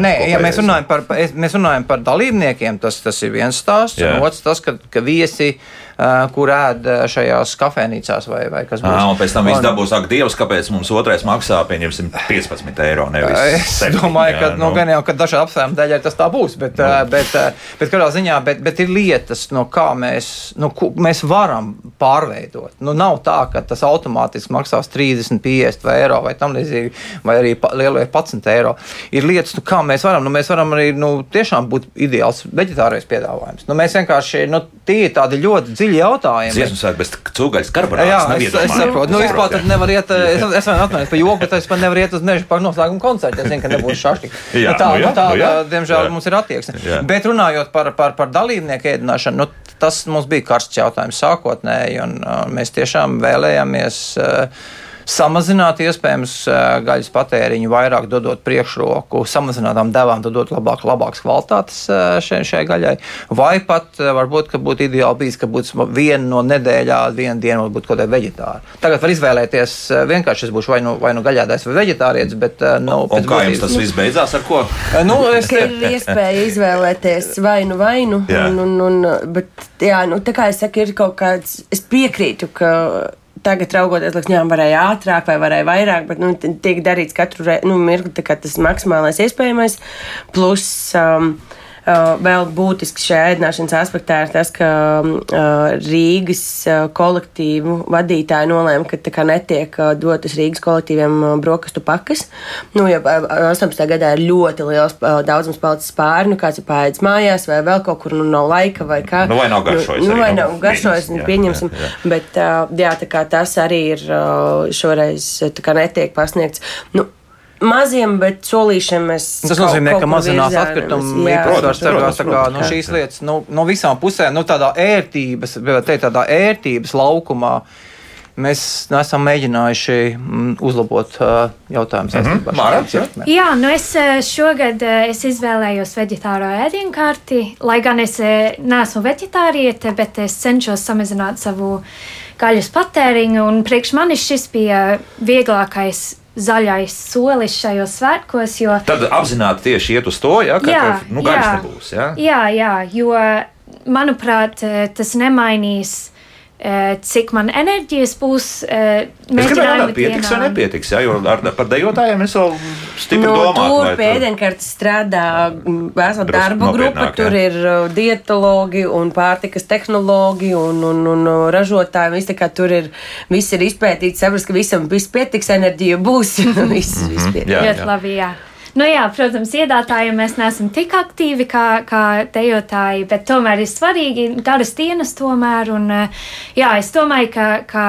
nē, ja mēs runājam par, mēs runājam par dalībniekiem, tas, tas ir viens stāsts, jā. un otrs tas, ka, ka viesi Uh, kur ēd uh, šajās kafejnīcās vai, vai kas cits. Un pēc tam viss dabūs, ak, Dievs, kāpēc mums otrais maksā, pieņemsim, 15 eiro. Es 7, domāju, jā, ka, nu, nu, gan jau, dažādu apsvērumu dēļ tas tā būs, bet, nu. bet, bet, bet kādā ziņā, bet, bet ir lietas, no kā mēs, nu, mēs varam pārveidot. Nu, nav tā, ka tas automātiski maksās 30, 50 vai eiro vai tam līdzīgi, vai arī lielie 11 eiro. Ir lietas, nu, kā mēs varam, nu, mēs varam arī nu, tiešām būt ideāls veģetārais piedāvājums. Nu, mēs vienkārši, nu, tie ir tādi ļoti dziļi dziļi jautājumi. Dziesmu sāk bez cūgaļas karbonātas. Jā, es, es saprotu. Nu, vispār tad nevar iet, es, es atvainojos par joku, bet es pat nevaru iet uz meža par noslēgumu koncertu. Es zinu, ka nebūs šašķi. jā, nu, tā, nu, jā, tā, nu, jā, diemžēl, jā. mums ir attieksme. Jā. Bet runājot par, par, par dalībnieku ēdināšanu, nu, tas mums bija karsts jautājums sākotnēji, un uh, mēs tiešām vēlējāmies. Uh, samazināt iespējams gaļas patēriņu, vairāk dodot priekšroku samazinātām devām, dodot labāk, labākas kvalitātes šai, šai gaļai. Vai pat varbūt, ka būtu ideāli bijis, ka būtu viena no nedēļā, viena diena varbūt kaut kāda veģetāra. Tagad var izvēlēties vienkārši, es būšu vai nu, vai nu gaļādājs vai veģetārietis, bet nu, un, un kā jums tas viss beidzās ar ko? Nu, es... ir iespēja izvēlēties vainu vainu, un, un, un, bet jā, nu, tā kā es saku, ir kaut kāds, es piekrītu, ka tagad raugoties, liekas, jā, varēja ātrāk vai varēja vairāk, bet nu, tiek darīts katru re, nu, mirkli, tas maksimālais iespējamais. Plus, um, vēl būtisks šajā ēdināšanas aspektā ir tas, ka uh, Rīgas uh, kolektīvu vadītāji nolēma, ka kā, netiek dotas Rīgas kolektīviem brokastu pakas. Nu, ja 18. gadā ir ļoti liels daudzums palicis pāri, nu kāds ir pāēdis mājās vai vēl kaut kur, nu nav laika vai kā. Nu, vai nav garšojis. Nu, vai nav garšojis, jā, pieņemsim. Jā, jā. Bet jā, tā kā tas arī ir šoreiz kā, netiek pasniegts. Nu, maziem, bet solīšiem mēs. Tas nozīmē, ka mazinās atkritumu īpatsvars. Tā kā no šīs lietas, no, no visām pusēm, nu, tādā ērtības, teikt, tādā ērtības laukumā. Mēs esam mēģinājuši mm, uzlabot uh, jautājumu saistībā mm -hmm. ar šo. Jā, nu es šogad es izvēlējos veģetāro ēdienkarti, lai gan es neesmu veģetāriete, bet es cenšos samazināt savu gaļas patēriņu, un priekš manis šis bija vieglākais zaļais solis šajos svētkos. Jo, Tad apzināti tieši iet uz to, ja, ka jā, nu, gaļas jā, nebūs. Ja? Jā, jā, jo manuprāt, tas nemainīs cik man enerģijas būs. Eh, es gribēju, pietiks vai nepietiks, ja, jo ar, par dejotājiem es vēl stipri no, nu, domāju. Tur pēdienkārt strādā vesela darba grupa, tur ir uh, dietologi un pārtikas tehnologi un, un, un ražotāji. Viss, kā, tur ir, viss ir izpētīts, saprast, ka visam viss pietiks, enerģija būs. viss, viss mhm. pietiks. Jā, jā. Labi, jā. Nu, jā, protams, iedātājiem mēs neesam tik aktīvi kā, kā dejotāji, bet tomēr ir svarīgi garas dienas tomēr. Un, jā, es domāju, ka. ka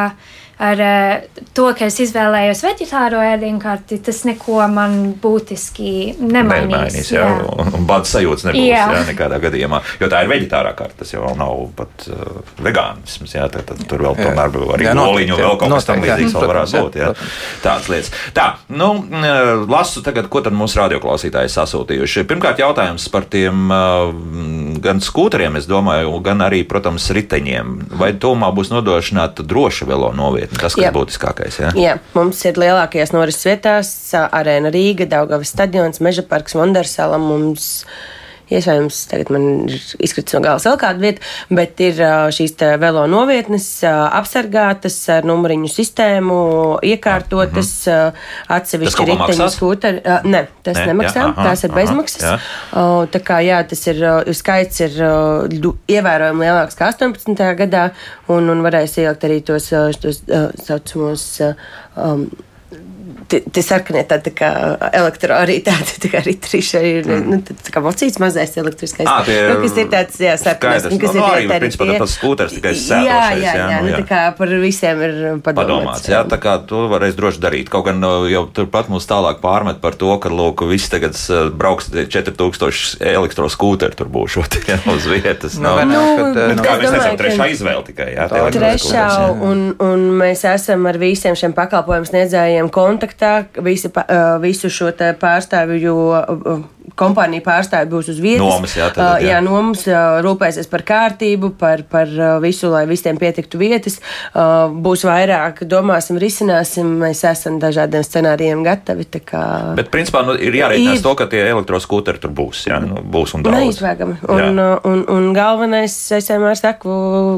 ar uh, to, ka es izvēlējos vegetāro ēdienkarti, tas neko man būtiski nemainīs. Nemainīs, jā, jā. un, un bada sajūtas nebūs, jā. jā, nekādā gadījumā, jo tā ir vegetārā karta, tas jau nav pat uh, vegānisms, jā, tad, tad tur vēl tomēr arī oliņu vēl kaut kas tam līdzīgs vēl varētu būt, jā, tādas lietas. Tā, nu, lasu tagad, ko tad mūsu radioklausītāji sasūtījuši. Pirmkārt, jautājums par tiem uh, gan skūteriem, es domāju, gan arī, protams, riteņiem. Vai tomā būs nodrošināta droša velo novieta? Nopietni. Tas, kas jā. būtiskākais. Jā? jā, mums ir lielākajās norises vietās - Arēna Rīga, Daugavas stadions, Meža parks, Vondersala. Mums Iespējams, tagad man ir izkritis no galvas vēl kāda vieta, bet ir šīs velo novietnes apsargātas ar numuriņu sistēmu, iekārtotas, mm -hmm. atsevišķi riteņu skūteri. Nē, tas ne, nemaksā, jā, aha, tās ir bezmaksas. Aha, jā. Tā kā jā, tas ir, skaits ir ievērojami lielāks kā 18. gadā, un, un varēs ielikt arī tos, tos saucamos. Um, tie sarkanie tādi tā kā elektro arī tādi tā kā ritrīši ir, mm. nu, tā kā mocīts mazais elektriskais. Ah, tie, nu, kas ir tāds, jā, sarkanais, nu, kas no, ir arī, arī principā tie... tas skūters tikai sēdošais. Jā, jā, jā, jā, nu, jā. tā kā par visiem ir padomāts. padomāts jā, tā kā to varēs droši darīt. Kaut gan jau turpat mums tālāk pārmet par to, ka, lūk, viss tagad brauks 4000 elektroskūteri tur būšot jā, uz vietas. Nu, no, nu, kad, nu, kā mēs redzam, trešā izvēle tikai, jā. Trešā, un, un mēs esam ar visiem šiem pakalpojumu sniedzējiem kontaktā, visi Uh, visu šo pārstāvju kompānija pārstāvji būs uz vietas. Nomas, jā, tad, jā. jā, nomas rūpēsies par kārtību, par, par visu, lai visiem pietiktu vietas. Būs vairāk, domāsim, risināsim. Mēs esam dažādiem scenārijiem gatavi. Kā... Bet, principā, nu, ir jārēķinās ir... to, ka tie elektroskūteri tur būs. Jā, nu, būs un daudz. Neizvēgami. Un, un, un, un galvenais, es vienmēr saku,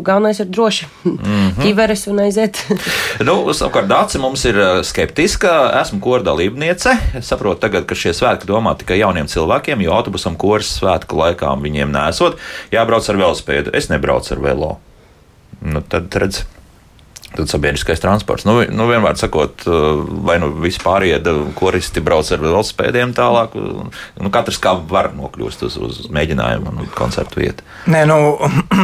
galvenais ir droši. Mm -hmm. Ķiveres un aiziet. nu, savukārt, Dācis mums ir skeptiska. Esmu kora dalībniece. Es saprotu tagad, ka šie svētki domā tikai jauniem cilvēkiem jo autobusam koras svētku laikā viņiem nesot, jābrauc ar velospēdu. Es nebraucu ar velo. Nu, tad redz, Tad sabiedriskais transports. Nu, nu vienmēr sakot, uh, vai nu vispār ieda koristi brauc ar velospēdiem tālāk. Nu, katrs kā var nokļūst uz, uz mēģinājumu un koncertu vietu. Nē, nu,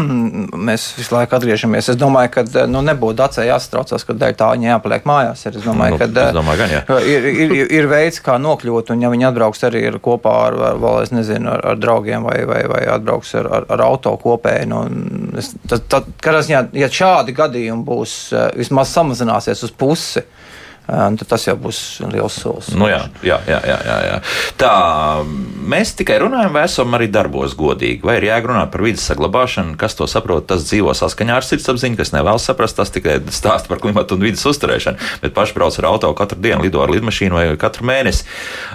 mēs visu laiku atgriežamies. Es domāju, ka nu, nebūtu dacē jāsatraucās, ka dēļ tā viņa jāpaliek mājās. Ir. Es domāju, nu, ka es domāju, gan, jā. ir, ir, ir veids, kā nokļūt, un ja viņi atbrauks arī ar kopā ar, vēl, es nezinu, ar, ar draugiem vai, vai, vai atbrauks ar, ar, ar auto kopēju. Nu, es, tad, tad, kad, ja šādi gadījumi būs vismaz samazināsies uz pusi tas jau būs liels solis. Nu, jā, jā, jā, jā, jā. Tā mēs tikai runājam, vai esam arī darbos godīgi, vai ir jārunā par vidas saglabāšanu, kas to saprot, tas dzīvo saskaņā ar sirdsapziņu, kas nevēlas saprast, tas tikai stāsta par klimatu un vidas uzturēšanu, bet paši brauc ar auto katru dienu, lido ar lidmašīnu vai katru mēnesi.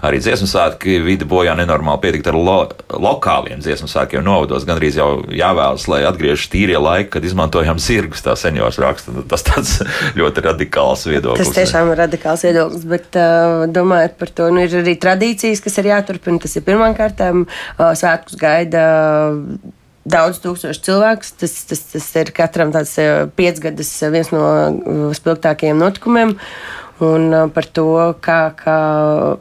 Arī dziesmu svētki vidi bojā nenormāli pietikt ar lo lokāliem dziesmu svētkiem novados, gandrīz jau jāvēlas, lai atgriežas tīrie laiki, kad izmantojam zirgus, tā seniors raksta. Tas tāds ļoti radikāls viedoklis. Tas tiešām ir radikāls viedoklis, bet uh, domājot par to, nu, ir arī tradīcijas, kas ir jāturpina. Tas ir pirmām kārtām uh, svētkus gaida. Uh, Daudz tūkstošu cilvēku. Tas, tas, tas ir katram tāds uh, piecgadus viens no uh, spilgtākajiem notikumiem. Un uh, par to, kā, kā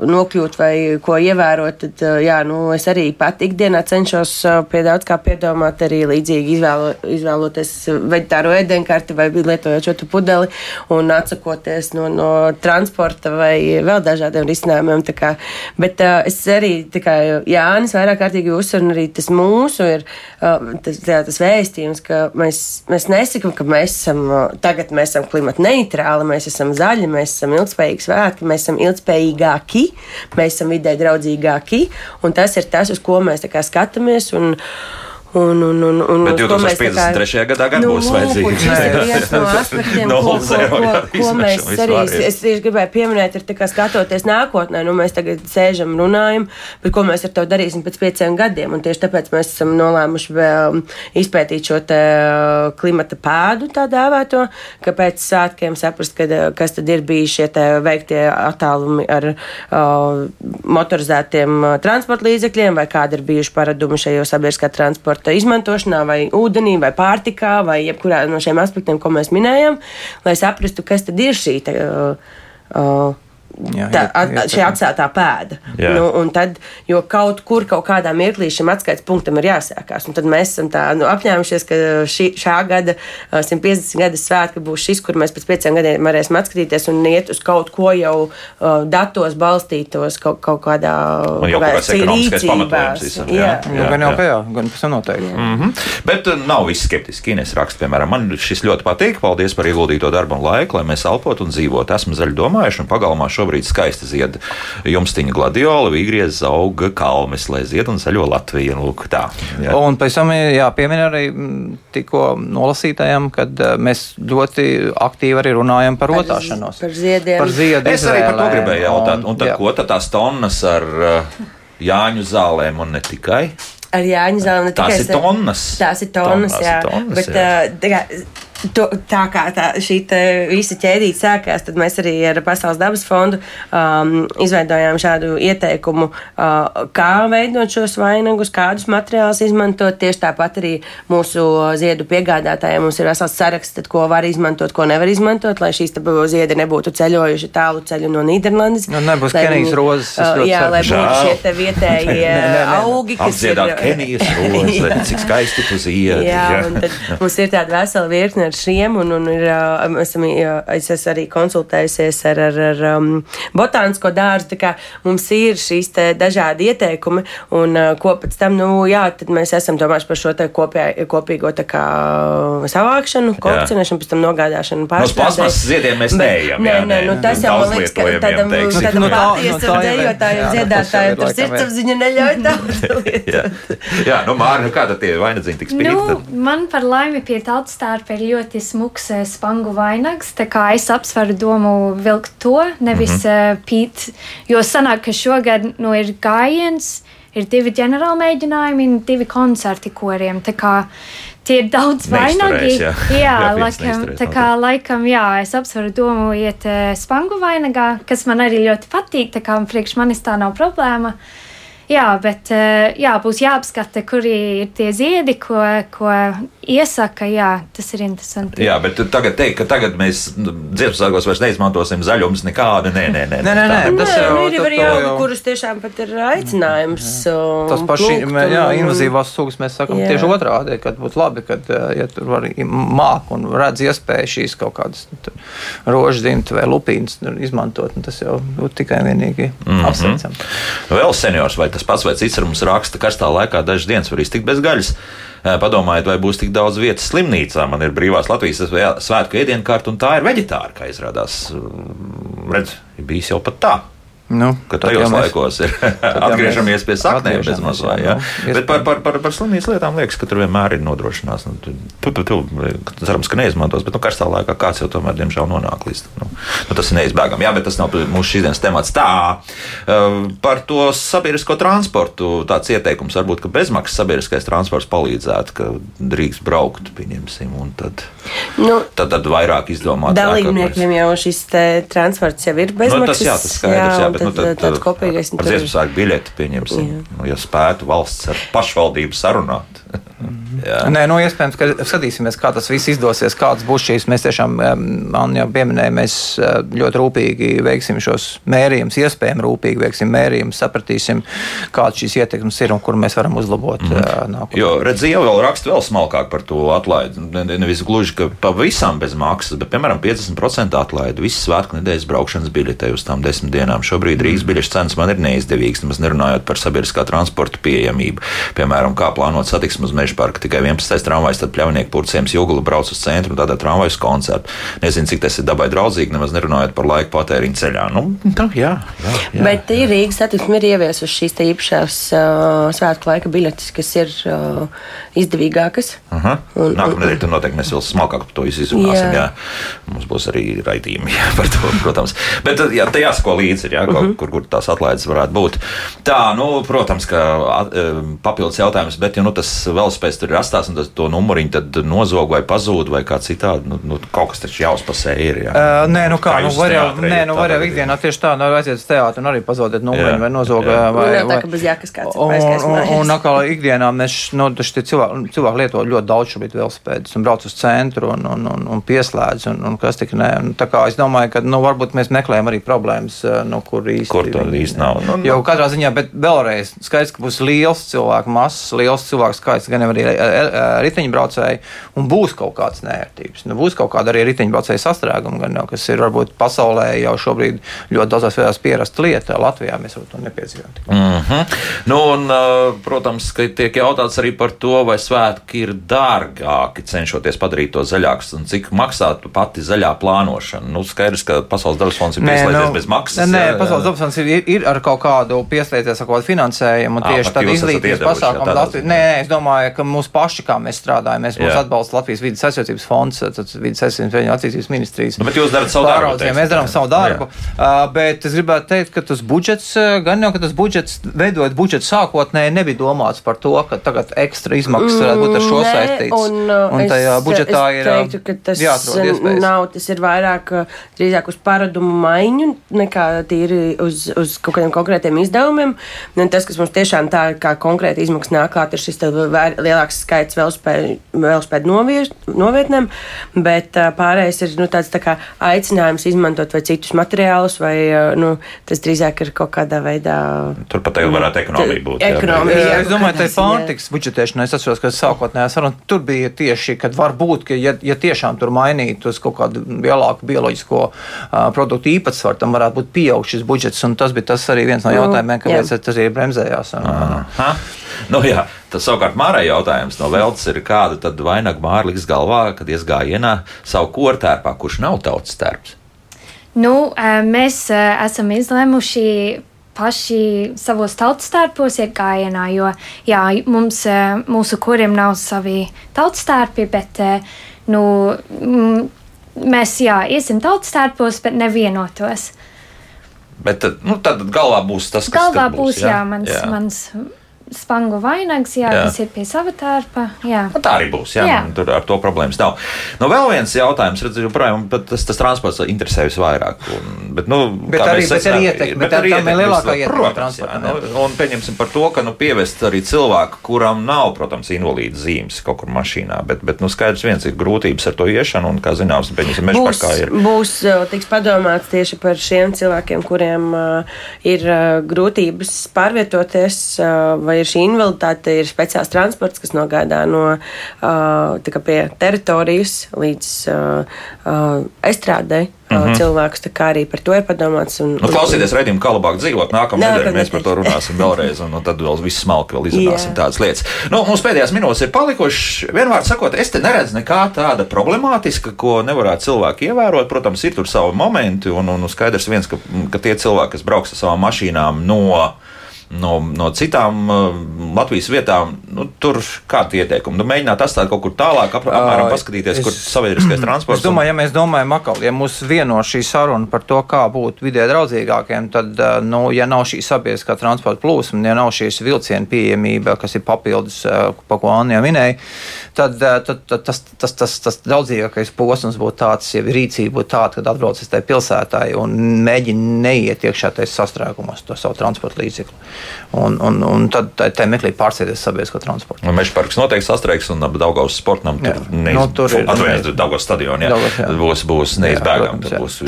nokļūt vai ko ievērot, tad uh, jā, nu, es arī pat ikdienā cenšos uh, pie daudz kā piedomāt, arī līdzīgi izvēlo, izvēloties veģetāro ēdienkarti vai lietojot šo pudeli un atsakoties no, no transporta vai vēl dažādiem risinājumiem. Kā, bet uh, es arī, kā Jānis vairāk kārtīgi uzsver, un arī tas mūsu ir uh, tas, jā, tas vēstījums, ka mēs, mēs nesakam, ka mēs esam, tagad mēs esam klimata neitrāli, mēs esam zaļi, mēs esam esam ilgspējīgi svētki, mēs esam ilgspējīgāki, mēs esam vidē draudzīgāki, un tas ir tas, uz ko mēs skatāmies. Un, Un, un, un, un, Bet 2053. Kā, gadā gan nu, būs vajadzīgs. Tas ir viens no aspektiem, no, ko, ko, ko, ko, mēs arī, es tieši gribēju pieminēt, ir kā skatoties nākotnē, nu mēs tagad sēžam, runājam, bet ko mēs ar to darīsim pēc pieciem gadiem, un tieši tāpēc mēs esam nolēmuši vēl izpētīt šo te uh, klimata pēdu tā dēvēto, ka pēc svētkiem saprast, kad, uh, kas tad ir bijuši šie te veiktie attālumi ar uh, motorizētiem uh, transporta līdzekļiem, vai kādi ir bijuši paradumi šajos sabiedriskā transporta transporta izmantošanā, vai ūdenī, vai pārtikā, vai jebkurā no šiem aspektiem, ko mēs minējam, lai saprastu, kas tad ir šī. Tā, uh, uh, Jā, tā, at, šī atstātā pēda. Jā. Nu, tad, jo kaut kur, kaut kādā mirklī šim atskaites punktam ir jāsākās. Un tad mēs esam tā, nu, apņēmušies, ka šī, šā gada 150 gada svētki būs šis, kur mēs pēc pieciem gadiem varēsim atskatīties un iet uz kaut ko jau uh, datos balstītos kaut, kaut kādā rīcībā. Jā, jā, jā, gan jau kā jā, gan pēc tam noteikti. Mm -hmm. Bet nav viss skeptiski. Ines raksta, piemēram, man šis ļoti patīk. Paldies par ieguldīto darbu un laiku, lai mēs elpotu un dzīvotu. Esmu zaļi domājuši un pagalmā šobrīd šobrīd skaisti zied jumstiņa gladiola, vīgriezes auga kalmes, lai zied un zaļo Latviju. Lūk, tā, jā. un pēc tam jāpiemina arī tikko nolasītajam, kad eh, mēs ļoti aktīvi arī runājam par rotāšanos. Par ziediem. Par ziedu es arī par to gribēju jautāt. Un tad, jā. ko tad tās tonnas ar uh, Jāņu zālēm un ne tikai? Ar Jāņu zālēm ne tikai. Tās ir tonnas. Tās ir tonnas, tonnas jā. Ir tonnas, Bet, jā. Uh, tā, To, tā kā tā, šī visa ķēdīte sākās, tad mēs arī ar Pasaules dabas fondu um, izveidojām šādu ieteikumu, uh, kā veidot šos vainagus, kādus materiālus izmantot. Tieši tāpat arī mūsu ziedu piegādātājiem mums ir vesels saraksts, tad, ko var izmantot, ko nevar izmantot, lai šīs ziedi nebūtu ceļojuši tālu ceļu no Nīderlandes. Nu, nebūs Kenijas rozes. Uh, jā, lai būtu šie vietējie augi, kas ir. Kenijas rozes, cik skaisti tu ziedi. Jā, jā. un tad mums ir tāda vesela virkne ar šiem, un, un ir, esam, es esmu arī konsultējusies ar, ar, ar um, botānisko dārzu. Mums ir šīs dažādi ieteikumi, un ko pēc tam, nu, jā, tad mēs esam domājuši par šo kopē, kopīgo kā, savākšanu, kolekcionēšanu, pēc tam nogādāšanu. Uz plasmas ziediem mēs neejam. Nē, nē, nu, tas jau man liekas, ka tādam, tādam nu, patiesam dzējotājiem, dziedātājiem tur sirdsapziņa neļauj daudz lietot. jā, nu, Mārni, nu, kā tad tie vainadziņi tiks pirkti? Nu, man par laimi pie tautas stārpa ir ļoti smuks spangu vainags, tā kā es apsveru domu vilkt to, nevis mm -hmm. pīt, jo sanāk, ka šogad nu, ir gājiens, ir divi ģenerāli mēģinājumi un divi koncerti koriem. Tā kā tie ir daudz vainagi. Jā, jā, jā laikam, tā kā laikam, jā, es apsveru domu iet spangu vainagā, kas man arī ļoti patīk, tā kā priekš manis tā nav problēma. Jā, bet jā, būs jāapskata, kuri ir tie ziedi, ko, ko iesaka, jā, tas ir interesanti. Jā, bet tagad teikt, ka tagad mēs nu, dziesmu sākos vairs neizmantosim zaļumus nekādu, nē, nē, nē. nē, nē, nē tas jau ir arī augi, kurus tiešām pat ir aicinājums. Tas paši, jā, invazīvās sugas mēs sakam jā. tieši otrādi, kad būtu labi, kad, ja tur var māk un redz iespēju šīs kaut kādas nu, rožzimt vai lupīnas izmantot, tas jau būtu tikai vienīgi mm -hmm. apsveicam. Vēl seniors, vai tas tas pats vai cits ar mums raksta, karstā laikā dažas dienas var iztikt bez gaļas. Padomājiet, vai būs tik daudz vietas slimnīcā. Man ir brīvās Latvijas svētku ēdienkarte, un tā ir veģetāra, kā izrādās. Redz, bijis jau pat tā. Nu, ka tajos mēs, laikos ir atgriežamies pie saknēm bez mazā. Jā, nu, Bet par, par, par, par slimnīcas lietām liekas, ka tur vienmēr ir nodrošinās. Nu, tu, tu, tu, cerams, ka neizmantos, bet nu, karstā laikā kāds jau tomēr, diemžēl, nonāk līdz. Nu, nu, tas ir neizbēgami. Jā, bet tas nav mūsu šīsdienas temats. Tā, uh, par to sabiedrisko transportu tāds ieteikums varbūt, ka bezmaksas sabiedriskais transports palīdzētu, ka drīkst braukt, pieņemsim, un tad, nu, tad, tad vairāk izdomāt. Dalībniekiem jau šis transports jau ir bezmaksas. Nu, tas, jā, tas skaidrs, jā, jā, bet bet nu, tad, tāds kopīgais. Ar dziesmu sāk biļeti, pieņemsim, nu, ja spētu valsts ar pašvaldību sarunāt. Nē, nu, iespējams, ka skatīsimies, kā tas viss izdosies, kādas būs šīs. Mēs tiešām, man jau pieminēja, mēs eh, ļoti rūpīgi veiksim šos mērījumus, iespējami rūpīgi veiksim mērījumus, sapratīsim, kādas šīs ietekmes ir un kur mēs varam uzlabot mm. nākotnē. Jo, redziet, jau vēl raksta vēl smalkāk par to atlaidi. Nevis gluži, ka pavisam bez maksas, bet, piemēram, 50% atlaidi visas svētku nedēļas braukšanas biļetē uz tām desmit dienām. Šobrīd Rīgas mm. biļešu cenas man ir neizdevīgas, nemaz nerunājot par sabiedriskā transporta pieejamību. Piemēram, kā plānot satiksmi uz meža parka tikai 11. tramvajs, tad pļaunieku purcēms jūgula brauc uz centru un tādā tramvajas koncertu. Nezinu, cik tas ir dabai draudzīgi, nemaz nerunājot par laika patēriņu ceļā. Nu, tā, jā, jā, jā. Bet Rīgas satiksme ir ieviesusi šīs īpašās uh, svētku laika biļetes, kas ir uh, izdevīgākas. Uh -huh. un, Nākamā nedēļa tur noteikti mēs vēl smalkāk par to izrunāsim. Jā. Jā. Mums būs arī raidījumi jā, par to, protams. Bet jā, te jāsako līdzi, jā, uh -huh. kur, kur tās atlaides varētu būt. Tā, nu, protams, ka papildus jautājums, bet ja nu, tas velospēds tur ir atstās un tas, to numuriņu tad nozog vai pazūd vai kā citādi, nu, nu, kaut kas taču jāuzpasē ir. Jā. Uh, nē, nu kā, kā nu var jau, nē, nu var jau ikdienā tieši tā, nu aiziet uz teātru un arī pazūdiet numuriņu vai nozog. Jā. Vai, vai, vai, vai, jākas kāds un, un, un, un atkal ikdienā mēs, nu, taču cilvēki, cilvēki lieto ļoti daudz šobrīd velospēdus un brauc uz centru un, un, un, un pieslēdz un, un kas tik ne. Un, tā kā es domāju, ka, nu, varbūt mēs meklējam arī problēmas, nu, kur īsti. Kur to īsti nav. Nu, jo katrā ziņā, bet vēlreiz skaidrs, ka būs liels cilvēku masas, liels cilvēku skaits, gan arī riteņbraucēji, un būs kaut kādas nērtības. Nu, būs kaut kāda arī riteņbraucēju sastrēguma, gan jau, kas ir varbūt pasaulē jau šobrīd ļoti daudzās vietās pierasta lieta. Latvijā mēs to nepiedzīvojam. Mm -hmm. nu, un, protams, ka tiek jautāts arī par to, vai svētki ir dārgāki, cenšoties padarīt to zaļākus, un cik maksātu pati zaļā plānošana. Nu, skaidrs, ka Pasaules dabas fonds ir pieslēdzies nu, bez maksas. Nē, jā, Pasaules dabas fonds ir, ir, ar kaut kādu pieslēdzies ar kaut kādu finansējumu, un tieši tad izglītības pasākumu. Nē, nē, es domāju, ka mūsu paši, kā mēs strādājam. Mēs mūs atbalsta Latvijas vidas aizsardzības fonds, vidas aizsardzības attīstības ministrijas. Nu, bet jūs darat savu darbu. Jā, mēs darām savu darbu. Jā. Uh, bet es gribētu teikt, ka tas budžets, gan jau, ka tas budžets, veidojot budžetu sākotnēji, nebija domāts par to, ka tagad ekstra izmaksas varētu būt ar šo mm, saistīts. Un, un tajā budžetā es ir teiktu, ka tas jāatrod nav, tas ir vairāk drīzāk uz paradumu maiņu nekā tīri uz, uz kaut kādiem konkrētiem izdevumiem. Un tas, kas mums tiešām tā kā konkrēti izmaksas nāk klāt, ir šis lielāks skaits velospēdu novietnēm, bet pārējais ir nu, tāds tā kā aicinājums izmantot vai citus materiālus, vai nu, tas drīzāk ir kaut kādā veidā. Turpat jau varētu ekonomija būt. Ekonomija, jā, jā, es domāju, tā ir pārtiks budžetēšana. Es atceros, ka sākotnējā saruna tur bija tieši, kad var būt, ka ja, ja tiešām tur mainītu uz kaut kādu lielāku bioloģisko uh, produktu īpatsvaru, tam varētu būt pieaugšs budžets, un tas bija tas arī viens no nu, jautājumiem, kāpēc tas arī bremzējās. Un. Nu, jā, tas savukārt Mārai jautājums no Veltes ir, kāda tad vainaga Māra liks galvā, kad iesgāja ienā savu kortērpā, kurš nav tautas tērps? Nu, mēs esam izlēmuši paši savos tautas tērpos iet gājienā, jo jā, mums, mūsu kuriem nav savi tautas tērpi, bet nu, mēs jā, iesim tautas tērpos, bet nevienotos. Bet nu, tad galvā būs tas, kas galvā būs. Jā, jā mans, jā. mans spangu vainags, jā, jā. kas ir pie sava tērpa. Jā. Nu, tā arī būs. Jā, jā. Tur ar to problēmas nav. Nu, vēl viens jautājums, redzu, joprojām tas, tas transports interesē visvairāk. Un, bet, nu, bet arī, bet arī ietekme, bet arī ietekme, lielākā ietekme transportam. Nu, un pieņemsim par to, ka nu, pievest arī cilvēku, kuram nav, protams, invalīda zīmes kaut kur mašīnā, bet, bet nu, skaidrs viens ir grūtības ar to iešanu, un, kā zināms, pieņemsim, meža parkā ir. Būs, tiks padomāts tieši par šiem cilvēkiem, kuriem uh, ir uh, grūtības pārvietoties uh, vai ir šī invaliditāte, ir speciāls transports, kas nogādā no pie teritorijas līdz estrādē. Mm -hmm. cilvēkus. Tā kā arī par to ir padomāts. Un, nu, klausieties, redzējumu, kā labāk dzīvot. Nākamā nedēļa mēs par to runāsim vēlreiz, un, un tad vēl viss smalki vēl izrunāsim tādas lietas. Nu, mums pēdējās minūtes ir palikušas. Vienmēr sakot, es te neredzu nekā tāda problemātiska, ko nevarētu cilvēki ievērot. Protams, ir tur savi momenti, un, un skaidrs viens, ka, ka tie cilvēki, kas brauks ar savām mašīnām no no, no citām uh, Latvijas vietām, nu, tur kādi ieteikumi? Nu, mēģināt atstāt kaut kur tālāk, ap, apmēram paskatīties, es, kur sabiedriskais transports. Es domāju, ja mēs domājam, akal, ja mūs vieno šī saruna par to, kā būt vidē draudzīgākiem, tad, uh, nu, ja nav šī sabiedriskā transporta plūsma, ja nav šīs vilcienu pieejamība, kas ir papildus, uh, pa ko Anija minēja, tad, tad, tad tas, tas, tas, tas draudzīgākais posms būtu tāds, ja rīcība būtu tāda, kad atbrauc uz tai pilsētai un mēģina neiet iekšā tajos sastrēgumos to savu transporta līdzekli. Un, un, un tad tā meklē pārsēties sabiedrisko transportu. Un Meža parks noteikti sastrēgs un Daugavas sportam tur, neiz... no, tur ir. Atvainojiet, Daugavas stadionā. Būs, būs neizbēgami. Būs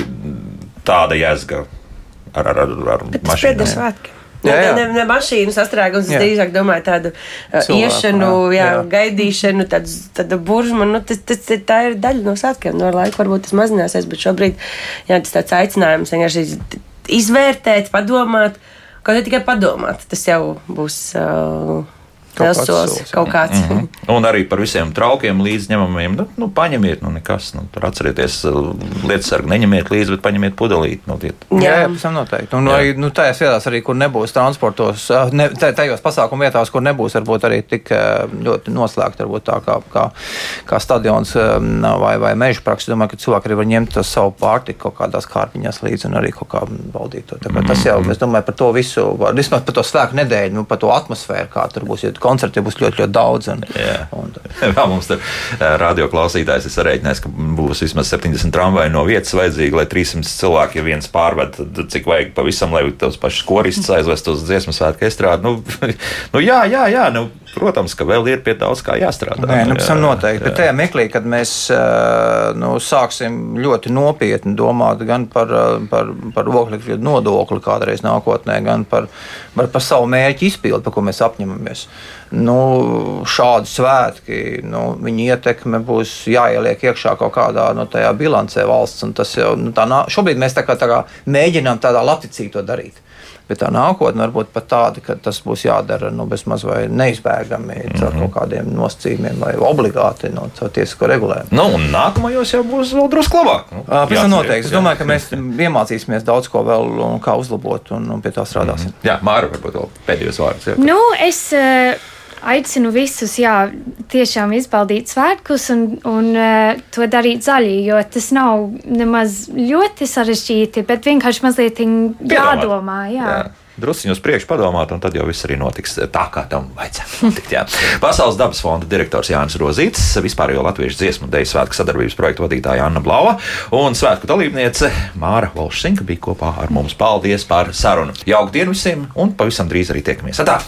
tāda jēzga ar, ar, ar, ar mašīnu. Jā, jā. Ne, ne mašīnu sastrēgums, es drīzāk domāju tādu uh, Cilvēku, iešanu, jā, jā, gaidīšanu, tādu, tādu buržmu. Nu, tas, tas, tā ir daļa no svētkiem. No laika varbūt tas mazināsies, bet šobrīd jā, tas tāds aicinājums vienkārši izvērtēt, padomāt. Kaut arī tikai padomāt, tas jau būs. Uh, Liels solis kaut kāds. Mm -hmm. Un arī par visiem traukiem līdzņemamiem. Nu, nu, paņemiet, nu, nekas. Nu, tur atcerieties, uh, lietas sargu neņemiet līdzi, bet paņemiet pudelīti. Nu, tiet. jā, jā, pavisam noteikti. Un arī nu, tajās vietās, arī, kur nebūs transportos, uh, ne, tajos pasākumu vietās, kur nebūs varbūt arī tik uh, ļoti noslēgta, varbūt tā kā, kā, kā stadions vai, vai meža praksa. Domāju, ka cilvēki arī var ņemt savu pārtiku kaut kādās kārpiņās līdzi un arī kaut kā baudīt to. Tas jau, es domāju, par to visu, vismaz par to svēku nedēļu, nu, par to atmosfēru, kā tur būs. Ja koncerti būs ļoti, ļoti daudz. Un, un, Vēl mums tur radio klausītājs ir sarēķinājis, ka būs vismaz 70 tramvaji no vietas vajadzīgi, lai 300 cilvēki, ja viens pārved, tad cik vajag pavisam, lai tos pašus koristus aizvest uz dziesmu svētku estrādi. Nu, nu, jā, jā, jā. Nu, protams, ka vēl ir pie daudz kā jāstrādā. Nē, nu, jā, noteikti. Jā. Bet tajā meklī, kad mēs nu, sāksim ļoti nopietni domāt gan par, par, par oglekļa nodokli kādreiz nākotnē, gan par, par, par savu mērķu izpildi, par ko mēs apņemamies nu, šādi svētki, nu, viņa ietekme būs jāieliek iekšā kaut kādā no nu, bilancē valsts. Jau nu, tā nā, šobrīd mēs tā kā, tā kā mēģinām tādā labticīgi to darīt. Bet tā nākotne var būt pat tāda, ka tas būs jādara nu, bezmaz vai neizbēgami mm -hmm. ar kaut kādiem nosacījumiem vai obligāti no nu, tiesisko regulējumu. Nu, un nākamajos jau būs vēl drusku labāk. Nu, Pēc tam noteikti. Es domāju, ka mēs iemācīsimies daudz ko vēl un kā uzlabot un, un pie tā strādāsim. Mm -hmm. Jā, Māra, varbūt vēl pēdējos vārdus. Jā. Nu, es, uh aicinu visus, jā, tiešām izbaudīt svētkus un, un uh, to darīt zaļi, jo tas nav nemaz ļoti sarežģīti, bet vienkārši mazliet jādomā. Jā. Jā druskuļi uz priekšu padomāt, un tad jau viss arī notiks tā, kā tam vajadzētu notikt. Jā. Pasaules dabas fonda direktors Jānis Rozīts, vispārējo latviešu dziesmu un dēļu svētku sadarbības projektu vadītāja Anna Blauva un svētku dalībniece Māra Volšsinka bija kopā ar mums. Paldies par sarunu! Jauku dienu visiem, un pavisam drīz arī tiekamies! Atā!